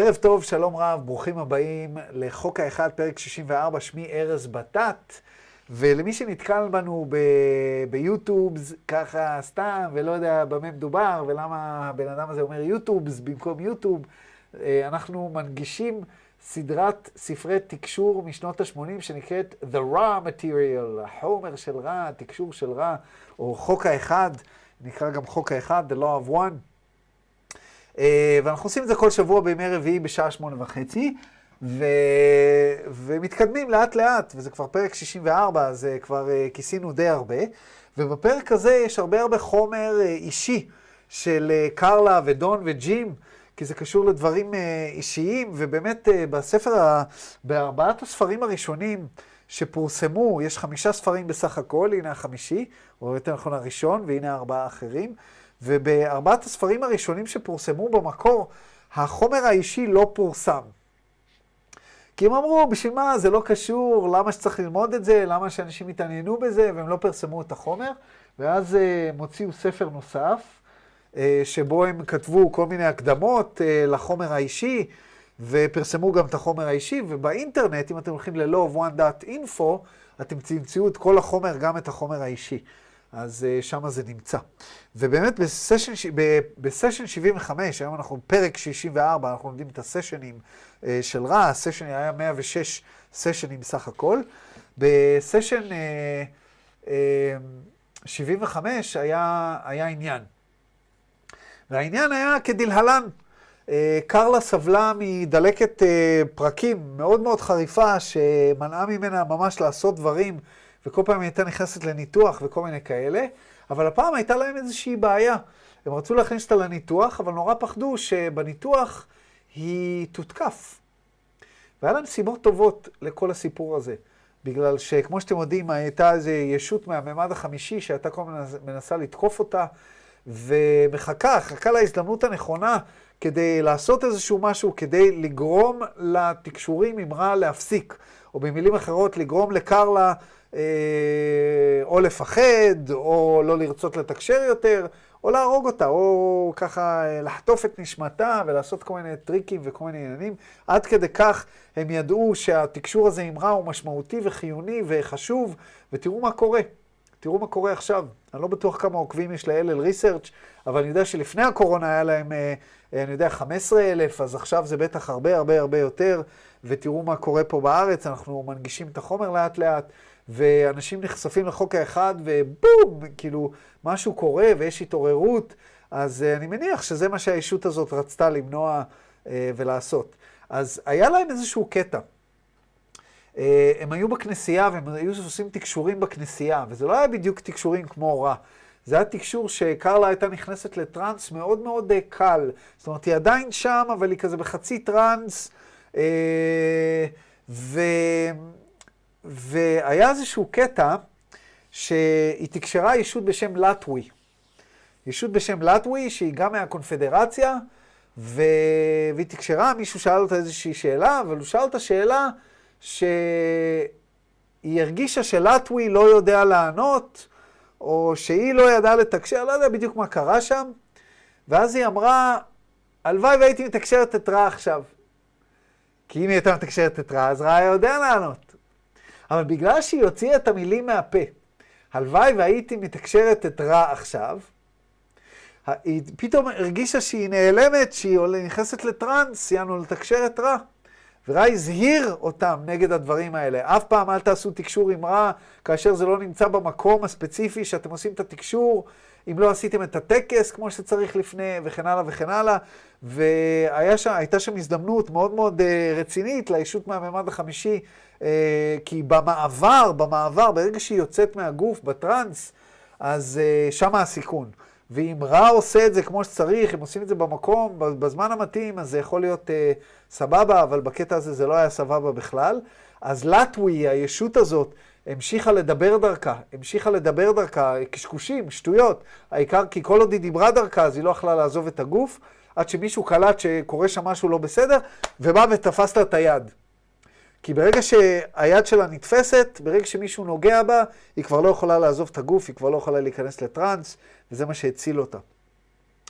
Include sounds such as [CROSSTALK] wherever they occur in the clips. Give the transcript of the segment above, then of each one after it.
ערב טוב, שלום רב, ברוכים הבאים לחוק האחד, פרק 64, שמי ארז בטט. ולמי שנתקל בנו ב- ביוטיובס, ככה סתם, ולא יודע במה מדובר, ולמה הבן אדם הזה אומר יוטיובס במקום יוטיוב, אה, אנחנו מנגישים סדרת ספרי תקשור משנות ה-80 שנקראת The Raw Material, החומר של רע, התקשור של רע, או חוק האחד, נקרא גם חוק האחד, The Law of One. אה, ואנחנו עושים את זה כל שבוע בימי רביעי בשעה שמונה וחצי, ו... ומתקדמים לאט לאט, וזה כבר פרק 64, אז אה, כבר אה, כיסינו די הרבה. ובפרק הזה יש הרבה הרבה חומר אישי של קרלה ודון וג'ים, כי זה קשור לדברים אישיים, ובאמת בספר, ה... בארבעת הספרים הראשונים שפורסמו, יש חמישה ספרים בסך הכל, הנה החמישי, או יותר נכון הראשון, והנה ארבעה אחרים. ובארבעת הספרים הראשונים שפורסמו במקור, החומר האישי לא פורסם. כי הם אמרו, בשביל מה, זה לא קשור, למה שצריך ללמוד את זה, למה שאנשים יתעניינו בזה, והם לא פרסמו את החומר. ואז הם אה, הוציאו ספר נוסף, אה, שבו הם כתבו כל מיני הקדמות אה, לחומר האישי, ופרסמו גם את החומר האישי, ובאינטרנט, אם אתם הולכים ל-law-of-one.info, אתם תמצאו את כל החומר, גם את החומר האישי. אז שם זה נמצא. ובאמת בסשן, בסשן 75, היום אנחנו פרק 64, אנחנו לומדים את הסשנים uh, של רע, הסשן היה 106 סשנים בסך הכל. בסשן uh, uh, 75 היה, היה עניין. והעניין היה כדלהלן. קרלה סבלה מדלקת פרקים מאוד מאוד חריפה, שמנעה ממנה ממש לעשות דברים וכל פעם היא הייתה נכנסת לניתוח וכל מיני כאלה, אבל הפעם הייתה להם איזושהי בעיה. הם רצו להכניס אותה לניתוח, אבל נורא פחדו שבניתוח היא תותקף. והיה להם סיבות טובות לכל הסיפור הזה. בגלל שכמו שאתם יודעים, הייתה איזו ישות מהממד החמישי שהייתה כל הזמן מנסה לתקוף אותה, ומחכה, חכה להזדמנות הנכונה כדי לעשות איזשהו משהו, כדי לגרום לתקשורים עם רע להפסיק. או במילים אחרות, לגרום לקרלה או לפחד, או לא לרצות לתקשר יותר, או להרוג אותה, או ככה אה, לחטוף את נשמתה ולעשות כל מיני טריקים וכל מיני עניינים. עד כדי כך הם ידעו שהתקשור הזה עם רע הוא משמעותי וחיוני וחשוב, ותראו מה קורה. תראו מה קורה עכשיו. אני לא בטוח כמה עוקבים יש ל-LL ריסרצ', אבל אני יודע שלפני הקורונה היה להם, אה, אני יודע, 15 אלף, אז עכשיו זה בטח הרבה הרבה הרבה יותר, ותראו מה קורה פה בארץ, אנחנו מנגישים את החומר לאט לאט. ואנשים נחשפים לחוק האחד, ובום, כאילו, משהו קורה ויש התעוררות, אז uh, אני מניח שזה מה שהישות הזאת רצתה למנוע uh, ולעשות. אז היה להם איזשהו קטע. Uh, הם היו בכנסייה והם היו עושים תקשורים בכנסייה, וזה לא היה בדיוק תקשורים כמו רע. זה היה תקשור שקרלה הייתה נכנסת לטראנס מאוד מאוד קל. זאת אומרת, היא עדיין שם, אבל היא כזה בחצי טראנס, ו... והיה איזשהו קטע שהיא תקשרה ישות בשם לטווי. ישות בשם לטווי, שהיא גם מהקונפדרציה, ו... והיא תקשרה, מישהו שאל אותה איזושהי שאלה, אבל הוא שאל אותה שאלה שהיא הרגישה שלטווי לא יודע לענות, או שהיא לא ידעה לתקשר, לא יודע בדיוק מה קרה שם, ואז היא אמרה, הלוואי והייתי מתקשרת את רע עכשיו. כי אם היא הייתה מתקשרת את רע, אז רע היה יודע לענות. אבל בגלל שהיא הוציאה את המילים מהפה, הלוואי והייתי מתקשרת את רע עכשיו, היא פתאום הרגישה שהיא נעלמת, שהיא נכנסת לטראנס, יענו לתקשר את רע. ורע הזהיר אותם נגד הדברים האלה. אף פעם אל תעשו תקשור עם רע כאשר זה לא נמצא במקום הספציפי שאתם עושים את התקשור, אם לא עשיתם את הטקס כמו שצריך לפני, וכן הלאה וכן הלאה. והייתה שם הזדמנות מאוד מאוד אה, רצינית לישות מהממד החמישי כי במעבר, במעבר, ברגע שהיא יוצאת מהגוף, בטראנס, אז אה, שם הסיכון. ואם רע עושה את זה כמו שצריך, אם עושים את זה במקום, בזמן המתאים, אז זה יכול להיות אה, סבבה, אבל בקטע הזה זה לא היה סבבה בכלל. אז לטווי, הישות הזאת, המשיכה לדבר דרכה, המשיכה לדבר דרכה, קשקושים, שטויות. העיקר כי כל עוד היא דיברה דרכה, אז היא לא יכלה לעזוב את הגוף, עד שמישהו קלט שקורה שם משהו לא בסדר, ובא ותפס לה את היד. כי ברגע שהיד שלה נתפסת, ברגע שמישהו נוגע בה, היא כבר לא יכולה לעזוב את הגוף, היא כבר לא יכולה להיכנס לטראנס, וזה מה שהציל אותה.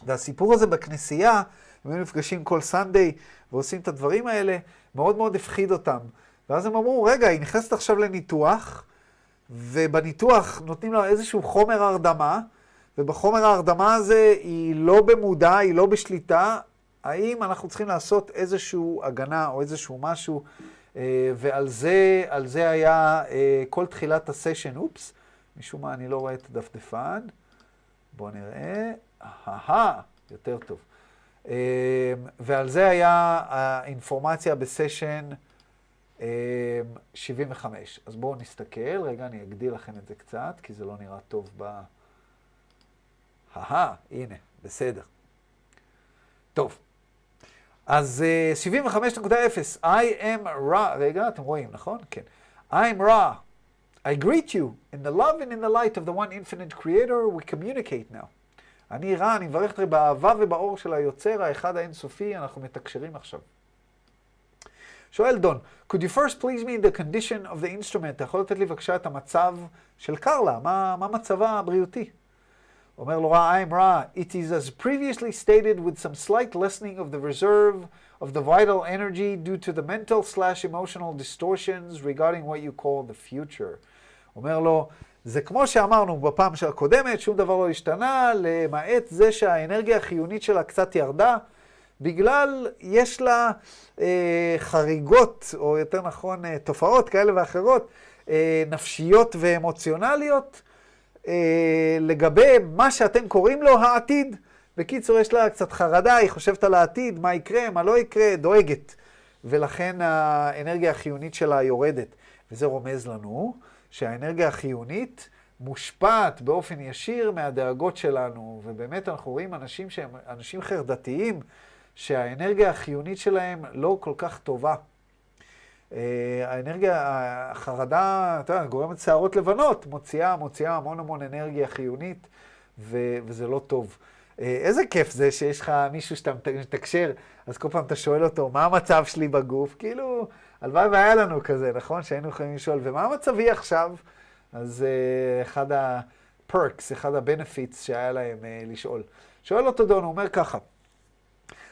והסיפור הזה בכנסייה, הם היו נפגשים כל סנדיי ועושים את הדברים האלה, מאוד מאוד הפחיד אותם. ואז הם אמרו, רגע, היא נכנסת עכשיו לניתוח, ובניתוח נותנים לה איזשהו חומר הרדמה, ובחומר ההרדמה הזה היא לא במודע, היא לא בשליטה, האם אנחנו צריכים לעשות איזושהי הגנה או איזשהו משהו, ועל זה, זה היה אה, כל תחילת הסשן, אופס, משום מה אני לא רואה את הדפדפן, בואו נראה, אהה, יותר טוב. אה, ועל זה היה האינפורמציה בסשן 75. אז בואו נסתכל, רגע, אני אגדיל לכם את זה קצת, כי זה לא נראה טוב ב... אהה, הנה, בסדר. טוב. אז uh, 75.0, I am ra, רגע, אתם רואים, נכון? כן. I am ra. I greet you in the love and in the light of the one infinite creator we communicate now. אני רע, אני מברך אתכם באהבה ובאור של היוצר, האחד האינסופי, אנחנו מתקשרים עכשיו. שואל דון, could you first please me in the condition of the instrument? אתה יכול לתת לי בבקשה את המצב של קרלה, מה, מה מצבה הבריאותי? אומר לו רע, I'm רע, it is as previously stated with some slight lessening of the reserve of the vital energy due to the mental slash emotional distortions regarding what you call the future. אומר לו, זה כמו שאמרנו בפעם הקודמת, שום דבר לא השתנה, למעט זה שהאנרגיה החיונית שלה קצת ירדה, בגלל יש לה אה, חריגות, או יותר נכון, אה, תופעות כאלה ואחרות, אה, נפשיות ואמוציונליות, לגבי מה שאתם קוראים לו העתיד. בקיצור, יש לה קצת חרדה, היא חושבת על העתיד, מה יקרה, מה לא יקרה, דואגת. ולכן האנרגיה החיונית שלה יורדת. וזה רומז לנו שהאנרגיה החיונית מושפעת באופן ישיר מהדאגות שלנו, ובאמת אנחנו רואים אנשים שהם אנשים חרדתיים, שהאנרגיה החיונית שלהם לא כל כך טובה. אה, האנרגיה, החרדה, אתה יודע, גורמת שערות לבנות, מוציאה, מוציאה המון המון אנרגיה חיונית, ו, וזה לא טוב. אה, איזה כיף זה שיש לך מישהו שאתה מתקשר, אז כל פעם אתה שואל אותו, מה המצב שלי בגוף? כאילו, הלוואי והיה לנו כזה, נכון? שהיינו יכולים לשאול, ומה מצבי עכשיו? אז uh, אחד ה-perks, אחד ה-benefits שהיה להם uh, לשאול. שואל אותו דון, הוא אומר ככה,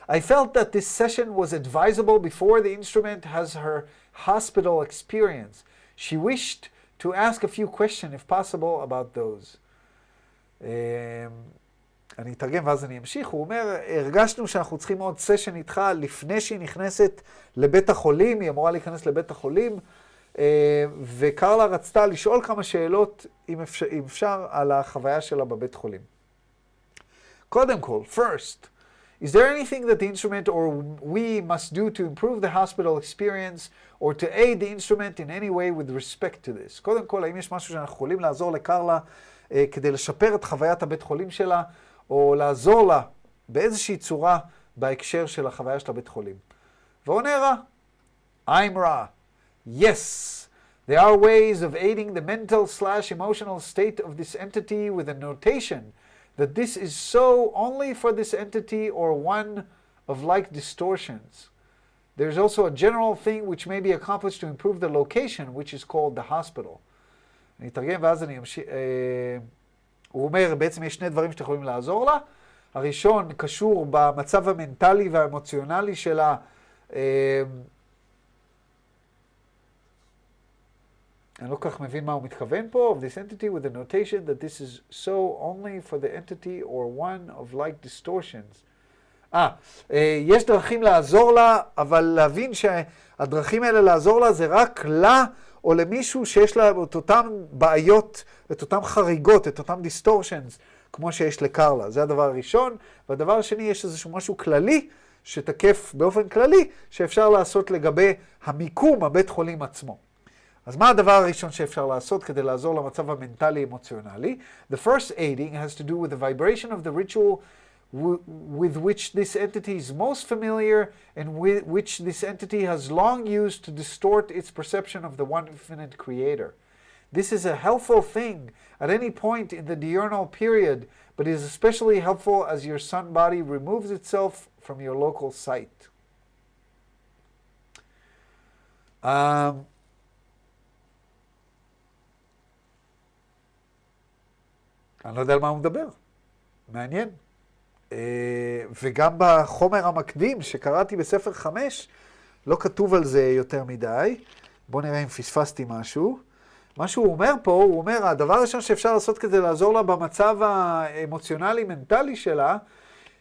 I felt that this session was advisable before the instrument has her hospital experience. She wished to ask a few questions, if possible, about those. Um, אני אתרגם ואז אני אמשיך. הוא אומר, הרגשנו שאנחנו צריכים עוד סשן איתך לפני שהיא נכנסת לבית החולים, היא אמורה להיכנס לבית החולים, אה, וקרלה רצתה לשאול כמה שאלות, אם אפשר, אם אפשר, על החוויה שלה בבית חולים. קודם כל, first, Is there anything that the instrument or we must do to improve the hospital experience or to aid the instrument in any way with respect to this? קודם כל, האם יש משהו שאנחנו יכולים לעזור לקרלה אה, כדי לשפר את חוויית הבית חולים שלה, או לעזור לה באיזושהי צורה בהקשר של החוויה של הבית חולים? ועונה רע, I'm רע. Yes, there are ways of aiding the mental slash emotional state of this entity with a notation that this is so only for this entity or one of like distortions. There's also a general thing which may be accomplished to improve the location, which is called the hospital. אני אתרגם ואז אני אמשיך... אה, הוא אומר, בעצם יש שני דברים שאתם יכולים לעזור לה. הראשון קשור במצב המנטלי והאמוציונלי שלה. אה, אני לא כל כך מבין מה הוא מתכוון פה, of this entity with the notation that this is so only for the entity or one of like distortions. אה, אה, יש דרכים לעזור לה, אבל להבין שהדרכים האלה לעזור לה זה רק לה או למישהו שיש לה את אותן בעיות, את אותן חריגות, את אותן distortions, כמו שיש לקרלה. זה הדבר הראשון. והדבר השני, יש איזשהו משהו כללי, שתקף באופן כללי, שאפשר לעשות לגבי המיקום, הבית חולים עצמו. אז מה הדבר הראשון שאפשר לעשות כדי לעזור למצב המנטלי-אמוציונלי? The first aiding has to do with the vibration of the ritual with which this entity is most familiar and with which this entity has long used to distort its perception of the one infinite creator. This is a helpful thing at any point in the diurnal period, but is especially helpful as your sun body removes itself from your local sight. Um, אני לא יודע על מה הוא מדבר. מעניין. וגם בחומר המקדים שקראתי בספר חמש, לא כתוב על זה יותר מדי. בואו נראה אם פספסתי משהו. מה שהוא אומר פה, הוא אומר, הדבר הראשון שאפשר לעשות כדי לעזור לה במצב האמוציונלי-מנטלי שלה,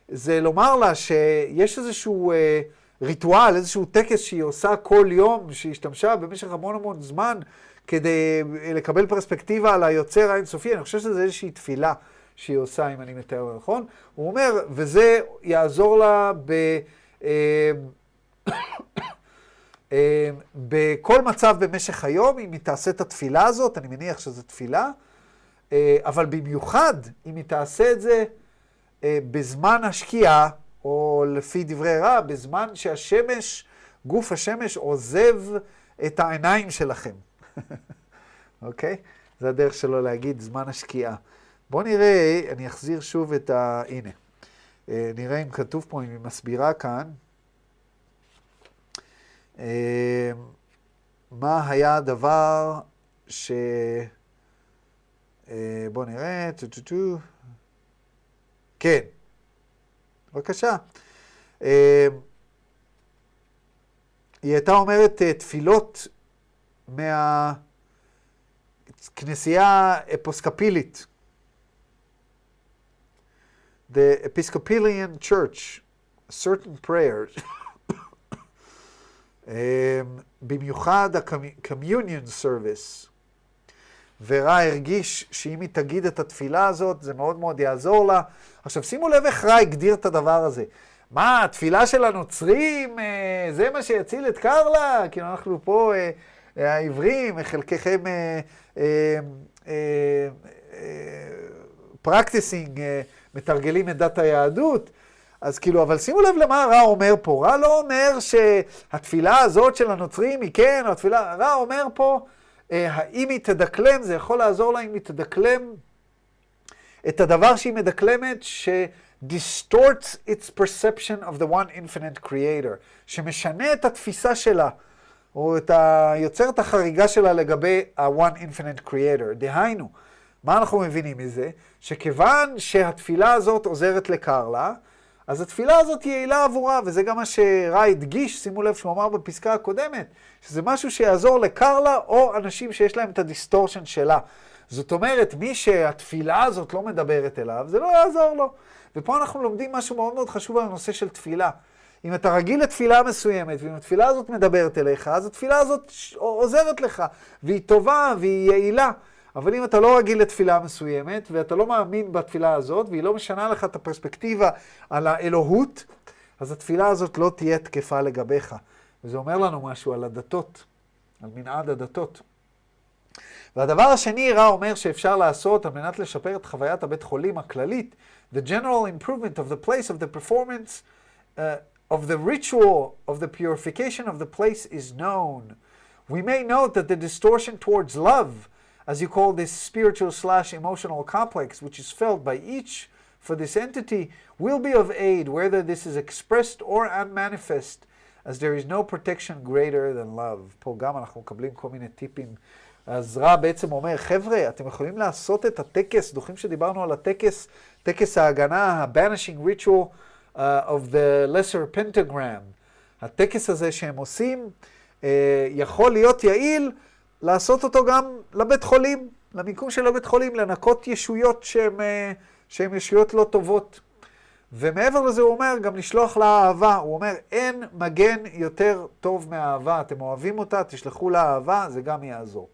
זה לומר לה שיש איזשהו אה, ריטואל, איזשהו טקס שהיא עושה כל יום, שהיא השתמשה במשך המון המון זמן כדי לקבל פרספקטיבה על היוצר האינסופי. אני חושב שזה איזושהי תפילה שהיא עושה, אם אני מתאר נכון. הוא אומר, וזה יעזור לה ב... אה, [COUGHS] אה, בכל מצב במשך היום, אם היא תעשה את התפילה הזאת, אני מניח שזו תפילה, אה, אבל במיוחד אם היא תעשה את זה אה, בזמן השקיעה, או לפי דברי רע, בזמן שהשמש, גוף השמש עוזב את העיניים שלכם. [LAUGHS] אוקיי? זה הדרך שלו להגיד זמן השקיעה. בואו נראה, אני אחזיר שוב את ה... הנה. נראה אם כתוב פה, אם היא מסבירה כאן. מה היה הדבר ש... בואו נראה, טו טו טו. כן, בבקשה. היא הייתה אומרת תפילות מהכנסייה אפיסקופלית. The Episcopalian Church, certain prayers. במיוחד ה-communion service. ורע הרגיש שאם היא תגיד את התפילה הזאת, זה מאוד מאוד יעזור לה. עכשיו, שימו לב איך רע הגדיר את הדבר הזה. מה, התפילה של הנוצרים, זה מה שיציל את קרלה? כאילו, אנחנו פה העברים, חלקכם פרקטיסינג, מתרגלים את דת היהדות. אז כאילו, אבל שימו לב למה רע אומר פה. רע לא אומר שהתפילה הזאת של הנוצרים היא כן, או התפילה... רע אומר פה, אה, האם היא תדקלם, זה יכול לעזור לה אם היא תדקלם את הדבר שהיא מדקלמת, ש... distorts its perception of the one infinite creator, שמשנה את התפיסה שלה, או את ה... יוצר את החריגה שלה לגבי ה-one infinite creator. דהיינו, מה אנחנו מבינים מזה? שכיוון שהתפילה הזאת עוזרת לקרלה, אז התפילה הזאת יעילה עבורה, וזה גם מה שרע הדגיש, שימו לב שהוא אמר בפסקה הקודמת, שזה משהו שיעזור לקרלה או אנשים שיש להם את ה distortion שלה. זאת אומרת, מי שהתפילה הזאת לא מדברת אליו, זה לא יעזור לו. ופה אנחנו לומדים משהו מאוד מאוד חשוב על הנושא של תפילה. אם אתה רגיל לתפילה מסוימת, ואם התפילה הזאת מדברת אליך, אז התפילה הזאת עוזרת לך, והיא טובה והיא יעילה. אבל אם אתה לא רגיל לתפילה מסוימת, ואתה לא מאמין בתפילה הזאת, והיא לא משנה לך את הפרספקטיבה על האלוהות, אז התפילה הזאת לא תהיה תקפה לגביך. וזה אומר לנו משהו על הדתות, על מנעד הדתות. והדבר השני, רע אומר שאפשר לעשות על מנת לשפר את חוויית הבית חולים הכללית, the general improvement of the place of the performance uh, of the ritual of the purification of the place is known. We may note that the distortion towards love as you call this spiritual slash emotional complex, which is felt by each for this entity, will be of aid, whether this is expressed or unmanifest, as there is no protection greater than love. פה גם אנחנו מקבלים כל מיני טיפים. אז רע בעצם אומר, חבר'ה, אתם יכולים לעשות את הטקס, זוכרים שדיברנו על הטקס, טקס ההגנה, ה-banishing ritual uh, of the lesser pentagram. הטקס הזה שהם עושים uh, יכול להיות יעיל לעשות אותו גם לבית חולים, למיקום של הבית חולים, לנקות ישויות שהן ישויות לא טובות. ומעבר לזה הוא אומר, גם לשלוח לה אהבה. הוא אומר, אין מגן יותר טוב מהאהבה. אתם אוהבים אותה, תשלחו לה אהבה, זה גם יעזור.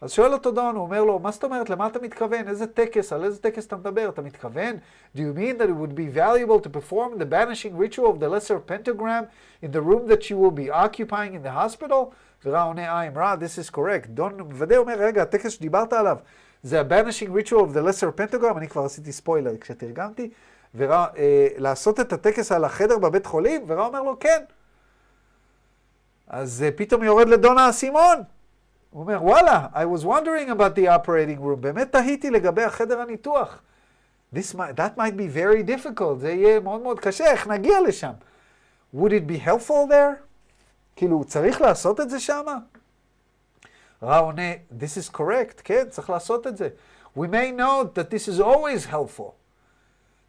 אז שואל אותו דון, הוא אומר לו, מה זאת אומרת, למה אתה מתכוון? איזה טקס, על איזה טקס אתה מדבר? אתה מתכוון? Do you mean that it would be valuable to perform the banishing ritual of the lesser pentagram in the room that you will be occupying in the hospital? ורע עונה, I'm רע, this is correct. דון מוודא אומר, רגע, הטקס שדיברת עליו, זה ה-banishing ritual of the lesser pentagram, אני כבר עשיתי ספוילר כשתרגמתי, ורע, אה, לעשות את הטקס על החדר בבית חולים, ורע אומר לו, כן. אז אה, פתאום יורד לדון האסימון. הוא אומר, וואלה, I was wondering about the operating room, באמת תהיתי לגבי החדר הניתוח. This might, that might be very difficult, זה יהיה מאוד מאוד קשה, איך נגיע לשם? Would it be helpful there? כאילו, צריך לעשות את זה שמה? רע עונה, this is correct, כן, צריך לעשות את זה. We may note that this is always helpful.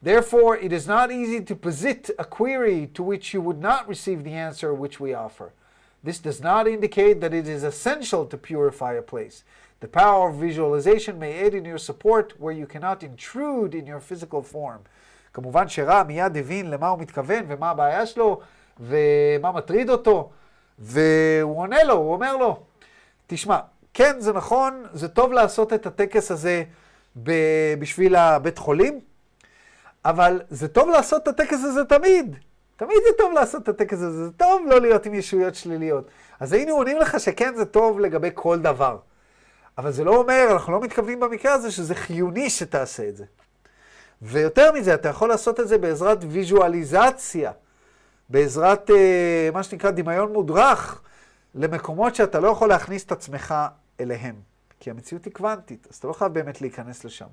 Therefore, it is not easy to posit a query to which you would not receive the answer which we offer. This does not indicate that it is essential to purify a place. The power of visualization may aid in your support where you cannot intrude in your physical form. כמובן שרע מיד הבין למה הוא מתכוון ומה הבעיה שלו ומה מטריד אותו, והוא עונה לו, הוא אומר לו, תשמע, כן, זה נכון, זה טוב לעשות את הטקס הזה בשביל הבית חולים, אבל זה טוב לעשות את הטקס הזה תמיד. תמיד זה טוב לעשות את הטקס הזה, זה טוב לא להיות עם ישויות שליליות. אז היינו עונים לך שכן, זה טוב לגבי כל דבר. אבל זה לא אומר, אנחנו לא מתכוונים במקרה הזה שזה חיוני שתעשה את זה. ויותר מזה, אתה יכול לעשות את זה בעזרת ויזואליזציה, בעזרת אה, מה שנקרא דמיון מודרך, למקומות שאתה לא יכול להכניס את עצמך אליהם. כי המציאות היא קוונטית, אז אתה לא חייב באמת להיכנס לשם.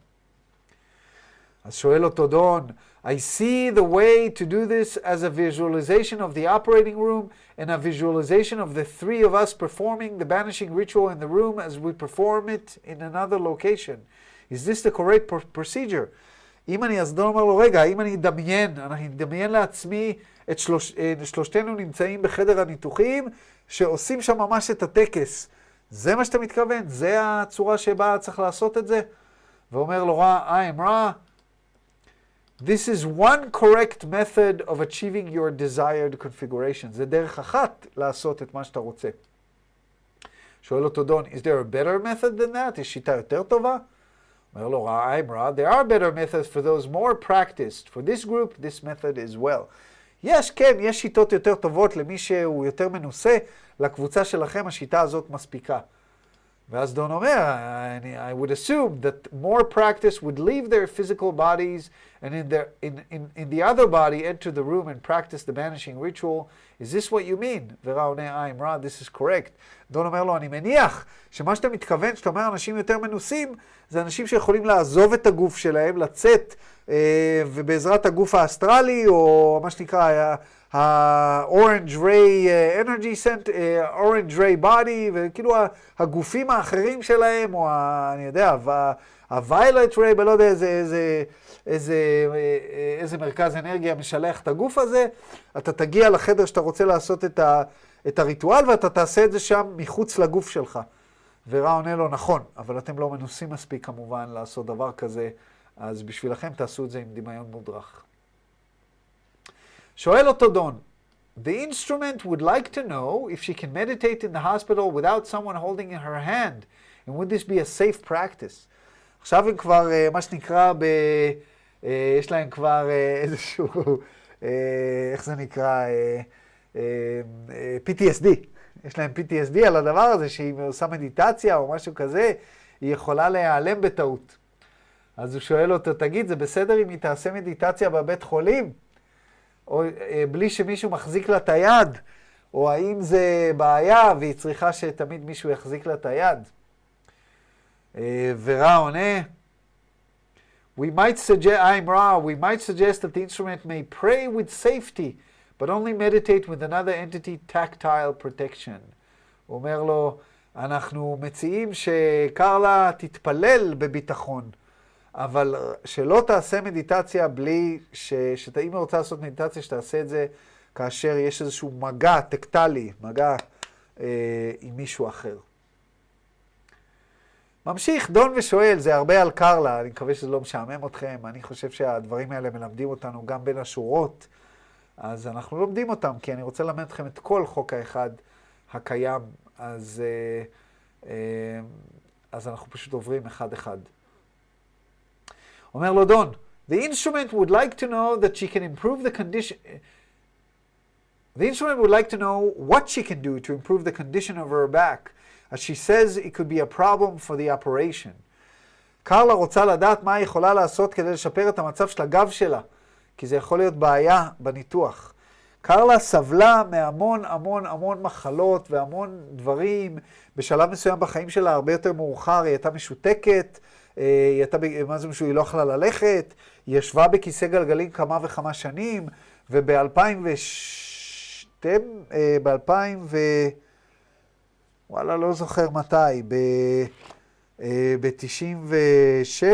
אז שואל אותו דון, I see the way to do this as a visualization of the operating room and a visualization of the three of us performing the banishing ritual in the room as we perform it in another location. Is this the correct procedure? אם אני, אז דון אומר לו, רגע, אם אני אדמיין, אני אדמיין לעצמי את שלוש, שלושתנו נמצאים בחדר הניתוחים, שעושים שם ממש את הטקס. זה מה שאתה מתכוון? זה הצורה שבה צריך לעשות את זה? ואומר לו רע, I'm רע. This is one correct method of achieving your desired configuration. זה דרך אחת לעשות את מה שאתה רוצה. שואל אותו דון, is there a better method than that? יש שיטה יותר טובה? אומר לו, רע. There are better methods for those more practiced. For this group, this method is well. יש, כן, יש שיטות יותר טובות למי שהוא יותר מנוסה. לקבוצה שלכם השיטה הזאת מספיקה. ואז דון אומר, I would assume that more practice would leave their physical bodies and in, their, in, in, in the other body enter the room and practice the banishing ritual. Is this what you mean? ורע עונה, I'm רע, this is correct. דון אומר לו, אני מניח שמה שאתה מתכוון, שאתה אומר אנשים יותר מנוסים, זה אנשים שיכולים לעזוב את הגוף שלהם, לצאת, אה, ובעזרת הגוף האסטרלי, או מה שנקרא, ה-Orange Ray Energy Center, Orange Ray Body, וכאילו הגופים האחרים שלהם, או ה, אני יודע, ה-Violet Ray, ולא יודע איזה, איזה, איזה, איזה מרכז אנרגיה משלח את הגוף הזה, אתה תגיע לחדר שאתה רוצה לעשות את, ה, את הריטואל, ואתה תעשה את זה שם מחוץ לגוף שלך. ורע עונה לו, נכון, אבל אתם לא מנוסים מספיק כמובן לעשות דבר כזה, אז בשבילכם תעשו את זה עם דמיון מודרך. שואל אותו דון, The instrument would like to know if she can meditate in the hospital without someone holding in her hand, and would this be a safe practice? עכשיו הם כבר, מה שנקרא, ב, יש להם כבר איזשהו, איך זה נקרא, PTSD. יש להם PTSD על הדבר הזה, שאם היא עושה מדיטציה או משהו כזה, היא יכולה להיעלם בטעות. אז הוא שואל אותו, תגיד, זה בסדר אם היא תעשה מדיטציה בבית חולים? או אה, בלי שמישהו מחזיק לה את היד, או האם זה בעיה והיא צריכה שתמיד מישהו יחזיק לה את היד. אה, ורע עונה, We might suggest, I'm Ra, we might suggest that the instrument may pray with safety, but only meditate with another entity tactile protection. הוא אומר לו, אנחנו מציעים שקרלה תתפלל בביטחון, אבל שלא תעשה מדיטציה בלי, ש... שאם היא רוצה לעשות מדיטציה, שתעשה את זה כאשר יש איזשהו מגע טקטלי, מגע אה, עם מישהו אחר. ממשיך דון ושואל, זה הרבה על קרלה, אני מקווה שזה לא משעמם אתכם, אני חושב שהדברים האלה מלמדים אותנו גם בין השורות, אז אנחנו לומדים אותם, כי אני רוצה ללמד אתכם את כל חוק האחד הקיים, אז, אה, אה, אז אנחנו פשוט עוברים אחד-אחד. אומר לו דון, the instrument would like to know that she can improve the condition... The instrument would like to know what she can do to improve the condition of her back, as she says it could be a problem for the operation. קרלה רוצה לדעת מה היא יכולה לעשות כדי לשפר את המצב של הגב שלה, כי זה יכול להיות בעיה בניתוח. קרלה סבלה מהמון המון המון מחלות והמון דברים. בשלב מסוים בחיים שלה, הרבה יותר מאוחר, היא הייתה משותקת, אה, אה, היא הייתה, מה זה משהו, היא לא יכלה ללכת, היא ישבה בכיסא גלגלים כמה וכמה שנים, וב-2002, אה, ב-2000 ו... וואלה, לא זוכר מתי, ב... אה, ב-97,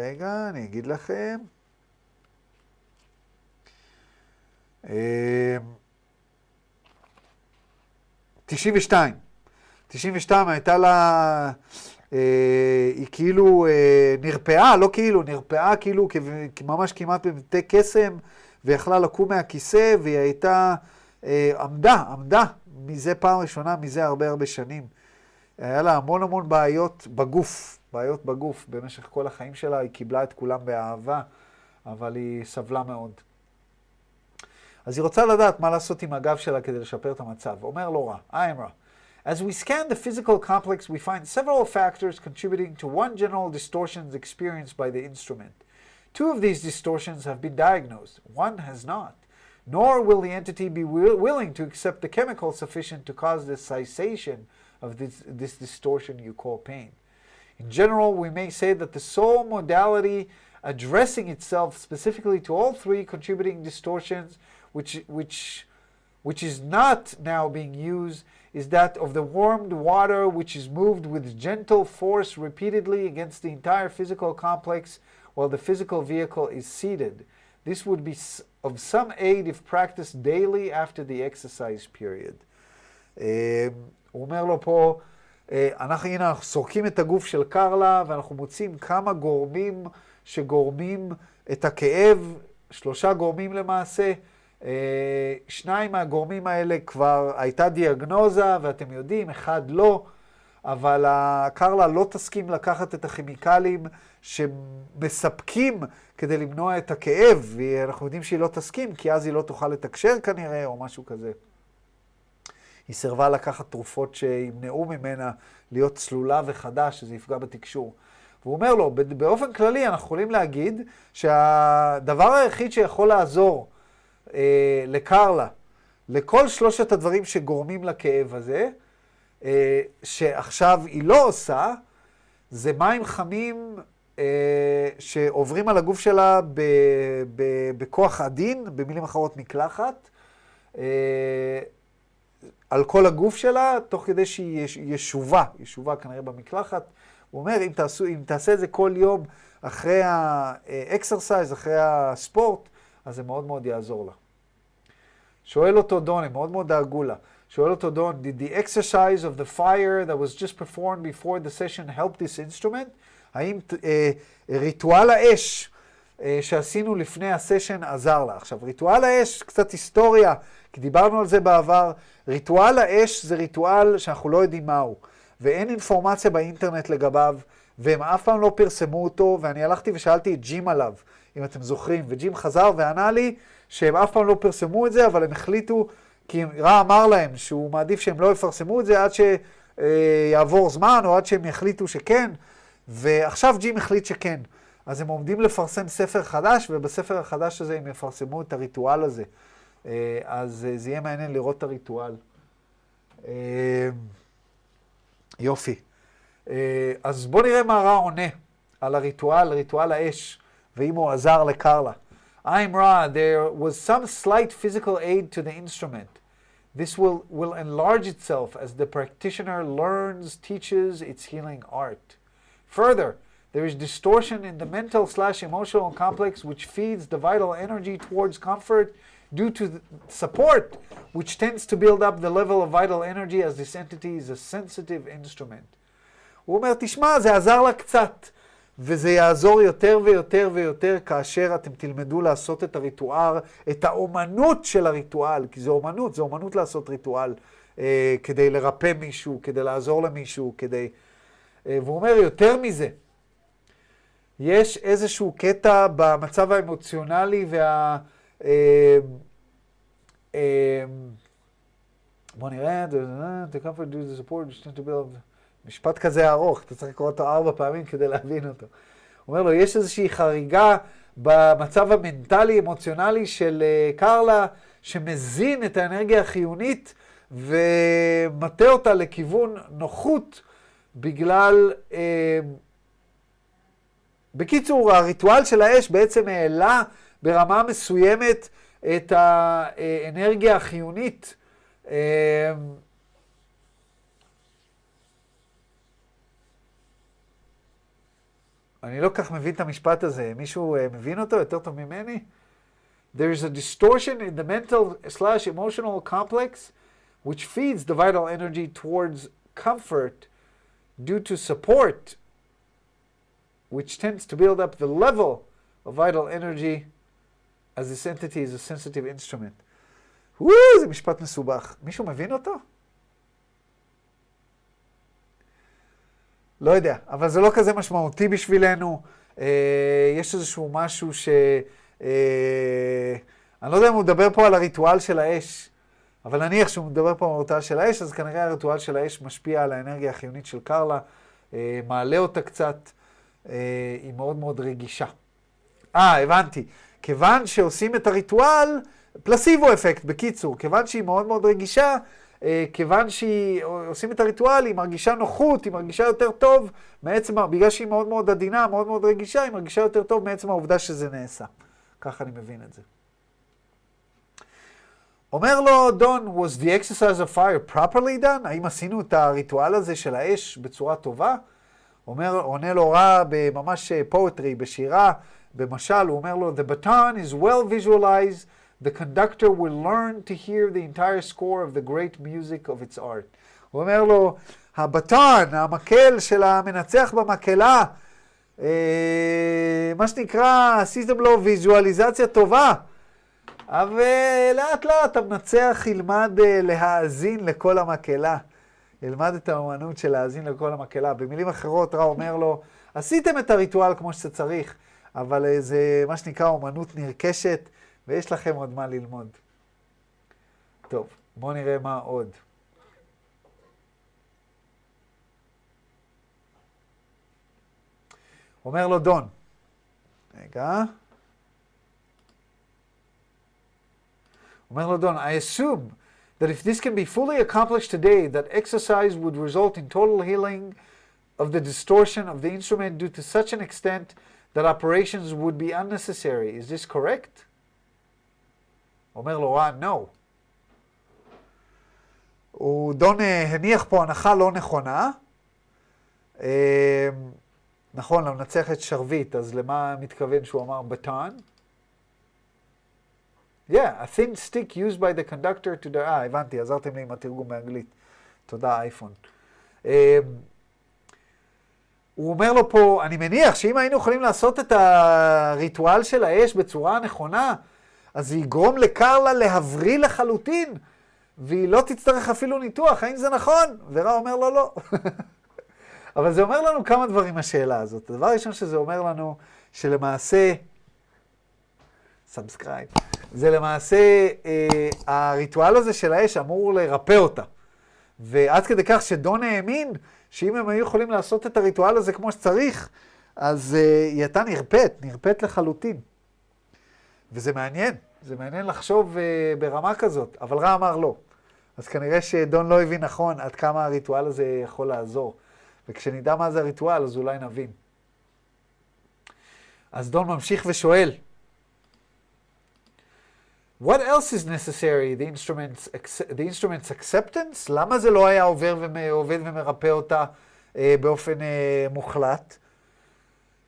רגע, אני אגיד לכם. תשעים ושתיים. תשעים ושתיים הייתה לה... היא כאילו אה, נרפאה, לא כאילו, נרפאה כאילו ממש כמעט בבתי קסם, ויכלה לקום מהכיסא, והיא הייתה, אה, עמדה, עמדה, מזה פעם ראשונה, מזה הרבה הרבה שנים. היה לה המון המון בעיות בגוף, בעיות בגוף. במשך כל החיים שלה היא קיבלה את כולם באהבה, אבל היא סבלה מאוד. אז היא רוצה לדעת מה לעשות עם הגב שלה כדי לשפר את המצב. אומר לא רע, I'm רע. As we scan the physical complex, we find several factors contributing to one general distortion experienced by the instrument. Two of these distortions have been diagnosed, one has not. Nor will the entity be will willing to accept the chemical sufficient to cause the cessation of this, this distortion you call pain. In general, we may say that the sole modality addressing itself specifically to all three contributing distortions, which, which, which is not now being used, is that of the warmed water which is moved with gentle force repeatedly against the entire physical complex while the physical vehicle is seated. This would be of some aid if practiced daily after the exercise period. הוא אומר לו פה, אנחנו, הנה, אנחנו סורקים את הגוף של קרלה ואנחנו מוצאים כמה גורמים שגורמים את הכאב, שלושה גורמים למעשה. שניים מהגורמים האלה כבר הייתה דיאגנוזה, ואתם יודעים, אחד לא, אבל קרלה לא תסכים לקחת את הכימיקלים שמספקים כדי למנוע את הכאב, ואנחנו יודעים שהיא לא תסכים, כי אז היא לא תוכל לתקשר כנראה, או משהו כזה. היא סירבה לקחת תרופות שימנעו ממנה להיות צלולה וחדה, שזה יפגע בתקשור. והוא אומר לו, באופן כללי אנחנו יכולים להגיד שהדבר היחיד שיכול לעזור אה, לקרלה, לכל שלושת הדברים שגורמים לכאב הזה, אה, שעכשיו היא לא עושה, זה מים חמים אה, שעוברים על הגוף שלה ב, ב, בכוח עדין, במילים אחרות מקלחת, אה, על כל הגוף שלה, תוך כדי שהיא ישובה, ישובה כנראה במקלחת. הוא אומר, אם, תעשו, אם תעשה את זה כל יום אחרי ה exercise, אחרי הספורט, אז זה מאוד מאוד יעזור לה. שואל אותו דון, הם מאוד מאוד דאגו לה. שואל אותו דון, did the exercise of the fire that was just performed before the session help this instrument? האם אה, ריטואל האש אה, שעשינו לפני הסשן עזר לה? עכשיו, ריטואל האש, קצת היסטוריה, כי דיברנו על זה בעבר, ריטואל האש זה ריטואל שאנחנו לא יודעים מהו, ואין אינפורמציה באינטרנט לגביו, והם אף פעם לא פרסמו אותו, ואני הלכתי ושאלתי את ג'ים עליו, אם אתם זוכרים, וג'ים חזר וענה לי שהם אף פעם לא פרסמו את זה, אבל הם החליטו, כי רע אמר להם שהוא מעדיף שהם לא יפרסמו את זה עד שיעבור זמן, או עד שהם יחליטו שכן, ועכשיו ג'ים החליט שכן. אז הם עומדים לפרסם ספר חדש, ובספר החדש הזה הם יפרסמו את הריטואל הזה. אז זה יהיה מעניין לראות את הריטואל. יופי. אז בואו נראה מה רע עונה על הריטואל, ריטואל האש, ואם הוא עזר לקרלה. I'm Ra, there was some slight physical aid to the instrument. This will, will enlarge itself as the practitioner learns, teaches its healing art. Further, there is distortion in the mental slash emotional complex which feeds the vital energy towards comfort due to support, which tends to build up the level of vital energy as this entity is a sensitive instrument. הוא אומר, תשמע, זה עזר לה קצת. וזה יעזור יותר ויותר ויותר כאשר אתם תלמדו לעשות את הריטואל, את האומנות של הריטואל, כי זה אומנות, זה אומנות לעשות ריטואל אה, כדי לרפא מישהו, כדי לעזור למישהו, כדי... אה, והוא אומר, יותר מזה, יש איזשהו קטע במצב האמוציונלי וה... אה, אה, בוא נראה, the comfort the support. משפט כזה ארוך, אתה צריך לקרוא אותו ארבע פעמים כדי להבין אותו. הוא אומר לו, יש איזושהי חריגה במצב המנטלי-אמוציונלי של uh, קרלה, שמזין את האנרגיה החיונית ומטה אותה לכיוון נוחות בגלל... Uh, בקיצור, הריטואל של האש בעצם העלה ברמה מסוימת את האנרגיה החיונית. Uh, אני לא כך מבין את המשפט הזה. מישהו uh, מבין אותו יותר טוב ממני? there's a distortion in the mental slash emotional complex which feeds the vital energy towards comfort due to support, which tends to build up the level of vital energy as this entity is a sensitive instrument. וואו, זה משפט מסובך. מישהו מבין אותו? לא יודע, אבל זה לא כזה משמעותי בשבילנו. אה, יש איזשהו משהו ש... אה, אני לא יודע אם הוא מדבר פה על הריטואל של האש, אבל נניח שהוא מדבר פה על הריטואל של האש, אז כנראה הריטואל של האש משפיע על האנרגיה החיונית של קרלה, אה, מעלה אותה קצת, אה, היא מאוד מאוד רגישה. אה, הבנתי. כיוון שעושים את הריטואל, פלסיבו אפקט, בקיצור, כיוון שהיא מאוד מאוד רגישה, אה, כיוון שעושים את הריטואל, היא מרגישה נוחות, היא מרגישה יותר טוב, מעצם, בגלל שהיא מאוד מאוד עדינה, מאוד מאוד רגישה, היא מרגישה יותר טוב מעצם העובדה שזה נעשה. ככה אני מבין את זה. אומר לו דון, was the exercise of fire properly done? האם עשינו את הריטואל הזה של האש בצורה טובה? אומר, עונה לו רע בממש פואטרי, בשירה, במשל, הוא אומר לו, the baton is well visualized, the conductor will learn to hear the entire score of the great music of its art. הוא אומר לו, הבטון, המקל של המנצח במקהלה, אה, מה שנקרא, עשיתם לו ויזואליזציה טובה. אבל לאט לאט המנצח ילמד אה, להאזין לכל המקהלה. ילמד את האמנות של להאזין לכל המקהלה. במילים אחרות, רע אומר לו, עשיתם את הריטואל כמו שצריך, אבל אה, זה מה שנקרא אומנות נרכשת, ויש לכם עוד מה ללמוד. טוב, בואו נראה מה עוד. אומר לו דון, רגע. אומר לו דון, I assume that if this can be fully accomplished today, that exercise would result in total healing of the distortion of the instrument due to such an extent that operations would be unnecessary. Is this correct? אומר לו רע, no. הוא דון הניח פה הנחה לא נכונה. נכון, למנצח את שרביט, אז למה מתכוון שהוא אמר בטון? Yeah, a thin stick used by the conductor to the... אה, הבנתי, עזרתם לי עם התרגום באנגלית. תודה, אייפון. Um, הוא אומר לו פה, אני מניח שאם היינו יכולים לעשות את הריטואל של האש בצורה נכונה, אז זה יגרום לקרלה להבריא לחלוטין, והיא לא תצטרך אפילו ניתוח, האם זה נכון? ורע אומר לו לא. [LAUGHS] אבל זה אומר לנו כמה דברים השאלה הזאת. הדבר הראשון שזה אומר לנו, שלמעשה, subscribe, זה למעשה, אה, הריטואל הזה של האש אמור לרפא אותה. ועד כדי כך שדון האמין שאם הם היו יכולים לעשות את הריטואל הזה כמו שצריך, אז אה, היא הייתה נרפאת, נרפאת לחלוטין. וזה מעניין, זה מעניין לחשוב אה, ברמה כזאת, אבל רע אמר לא. אז כנראה שדון לא הבין נכון עד כמה הריטואל הזה יכול לעזור. וכשנדע מה זה הריטואל, אז אולי נבין. אז דון ממשיך ושואל, What else is necessary? The instrument's, the instrument's acceptance? למה זה לא היה עובר ועובד ומרפא אותה אה, באופן אה, מוחלט?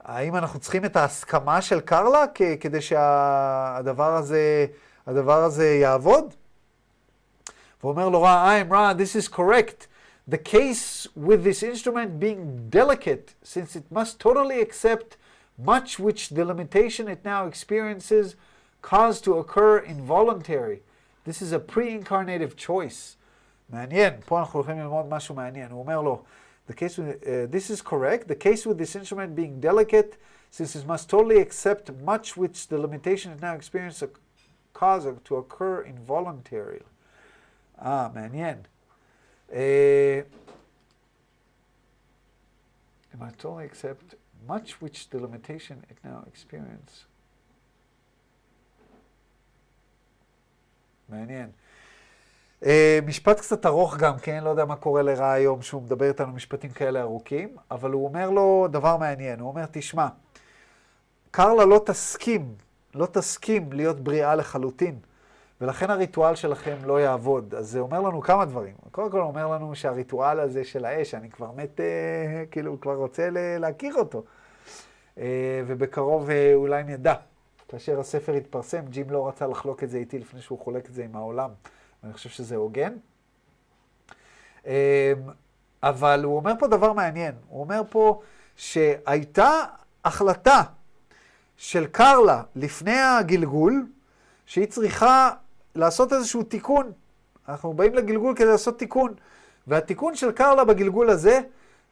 האם אנחנו צריכים את ההסכמה של קרלה כדי שהדבר הזה, הדבר הזה יעבוד? ואומר לו רע, I'm רע, this is correct. The case with this instrument being delicate, since it must totally accept much which the limitation it now experiences caused to occur involuntary. This is a pre-incarnative choice. מעניין, פה אנחנו הולכים ללמוד משהו מעניין. הוא אומר לו, the case with, uh, this is correct, the case with this instrument being delicate, since it must totally accept much which the limitation it now experiences cause to occur involuntarily. אה, מעניין. Uh, must only accept much which the limitation it now experience. מעניין. Uh, משפט קצת ארוך גם כן, לא יודע מה קורה לרע היום שהוא מדבר איתנו משפטים כאלה ארוכים, אבל הוא אומר לו דבר מעניין, הוא אומר, תשמע, קרלה לא תסכים, לא תסכים להיות בריאה לחלוטין. ולכן הריטואל שלכם לא יעבוד. אז זה אומר לנו כמה דברים. קודם כל אומר לנו שהריטואל הזה של האש, אני כבר מת, אה, כאילו, כבר רוצה להכיר אותו. אה, ובקרוב אה, אולי נדע. כאשר הספר התפרסם, ג'ים לא רצה לחלוק את זה איתי לפני שהוא חולק את זה עם העולם. ואני חושב שזה הוגן. אמ, אבל הוא אומר פה דבר מעניין. הוא אומר פה שהייתה החלטה של קרלה לפני הגלגול, שהיא צריכה לעשות איזשהו תיקון. אנחנו באים לגלגול כדי לעשות תיקון. והתיקון של קרלה בגלגול הזה,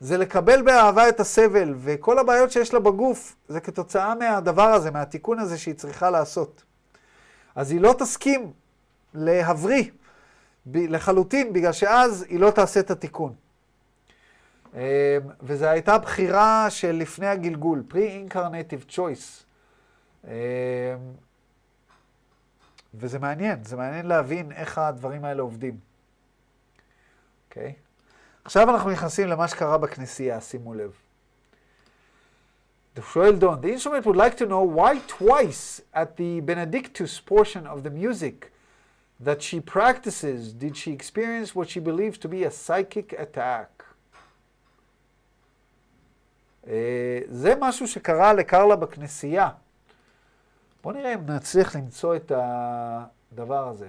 זה לקבל באהבה את הסבל, וכל הבעיות שיש לה בגוף, זה כתוצאה מהדבר הזה, מהתיקון הזה שהיא צריכה לעשות. אז היא לא תסכים להבריא לחלוטין, בגלל שאז היא לא תעשה את התיקון. אמ, וזו הייתה בחירה של לפני הגלגול, pre-incarnative choice. אמ, וזה מעניין, זה מעניין להבין איך הדברים האלה עובדים. אוקיי? Okay? עכשיו אנחנו נכנסים למה שקרה בכנסייה, שימו לב. שואל דון, the instrument would like to know why twice at the Benedictus portion of the music that she practices did she experience what she believes to be a psychic attack. אה, זה משהו שקרה לקרלה בכנסייה. בואו נראה אם נצליח למצוא את הדבר הזה.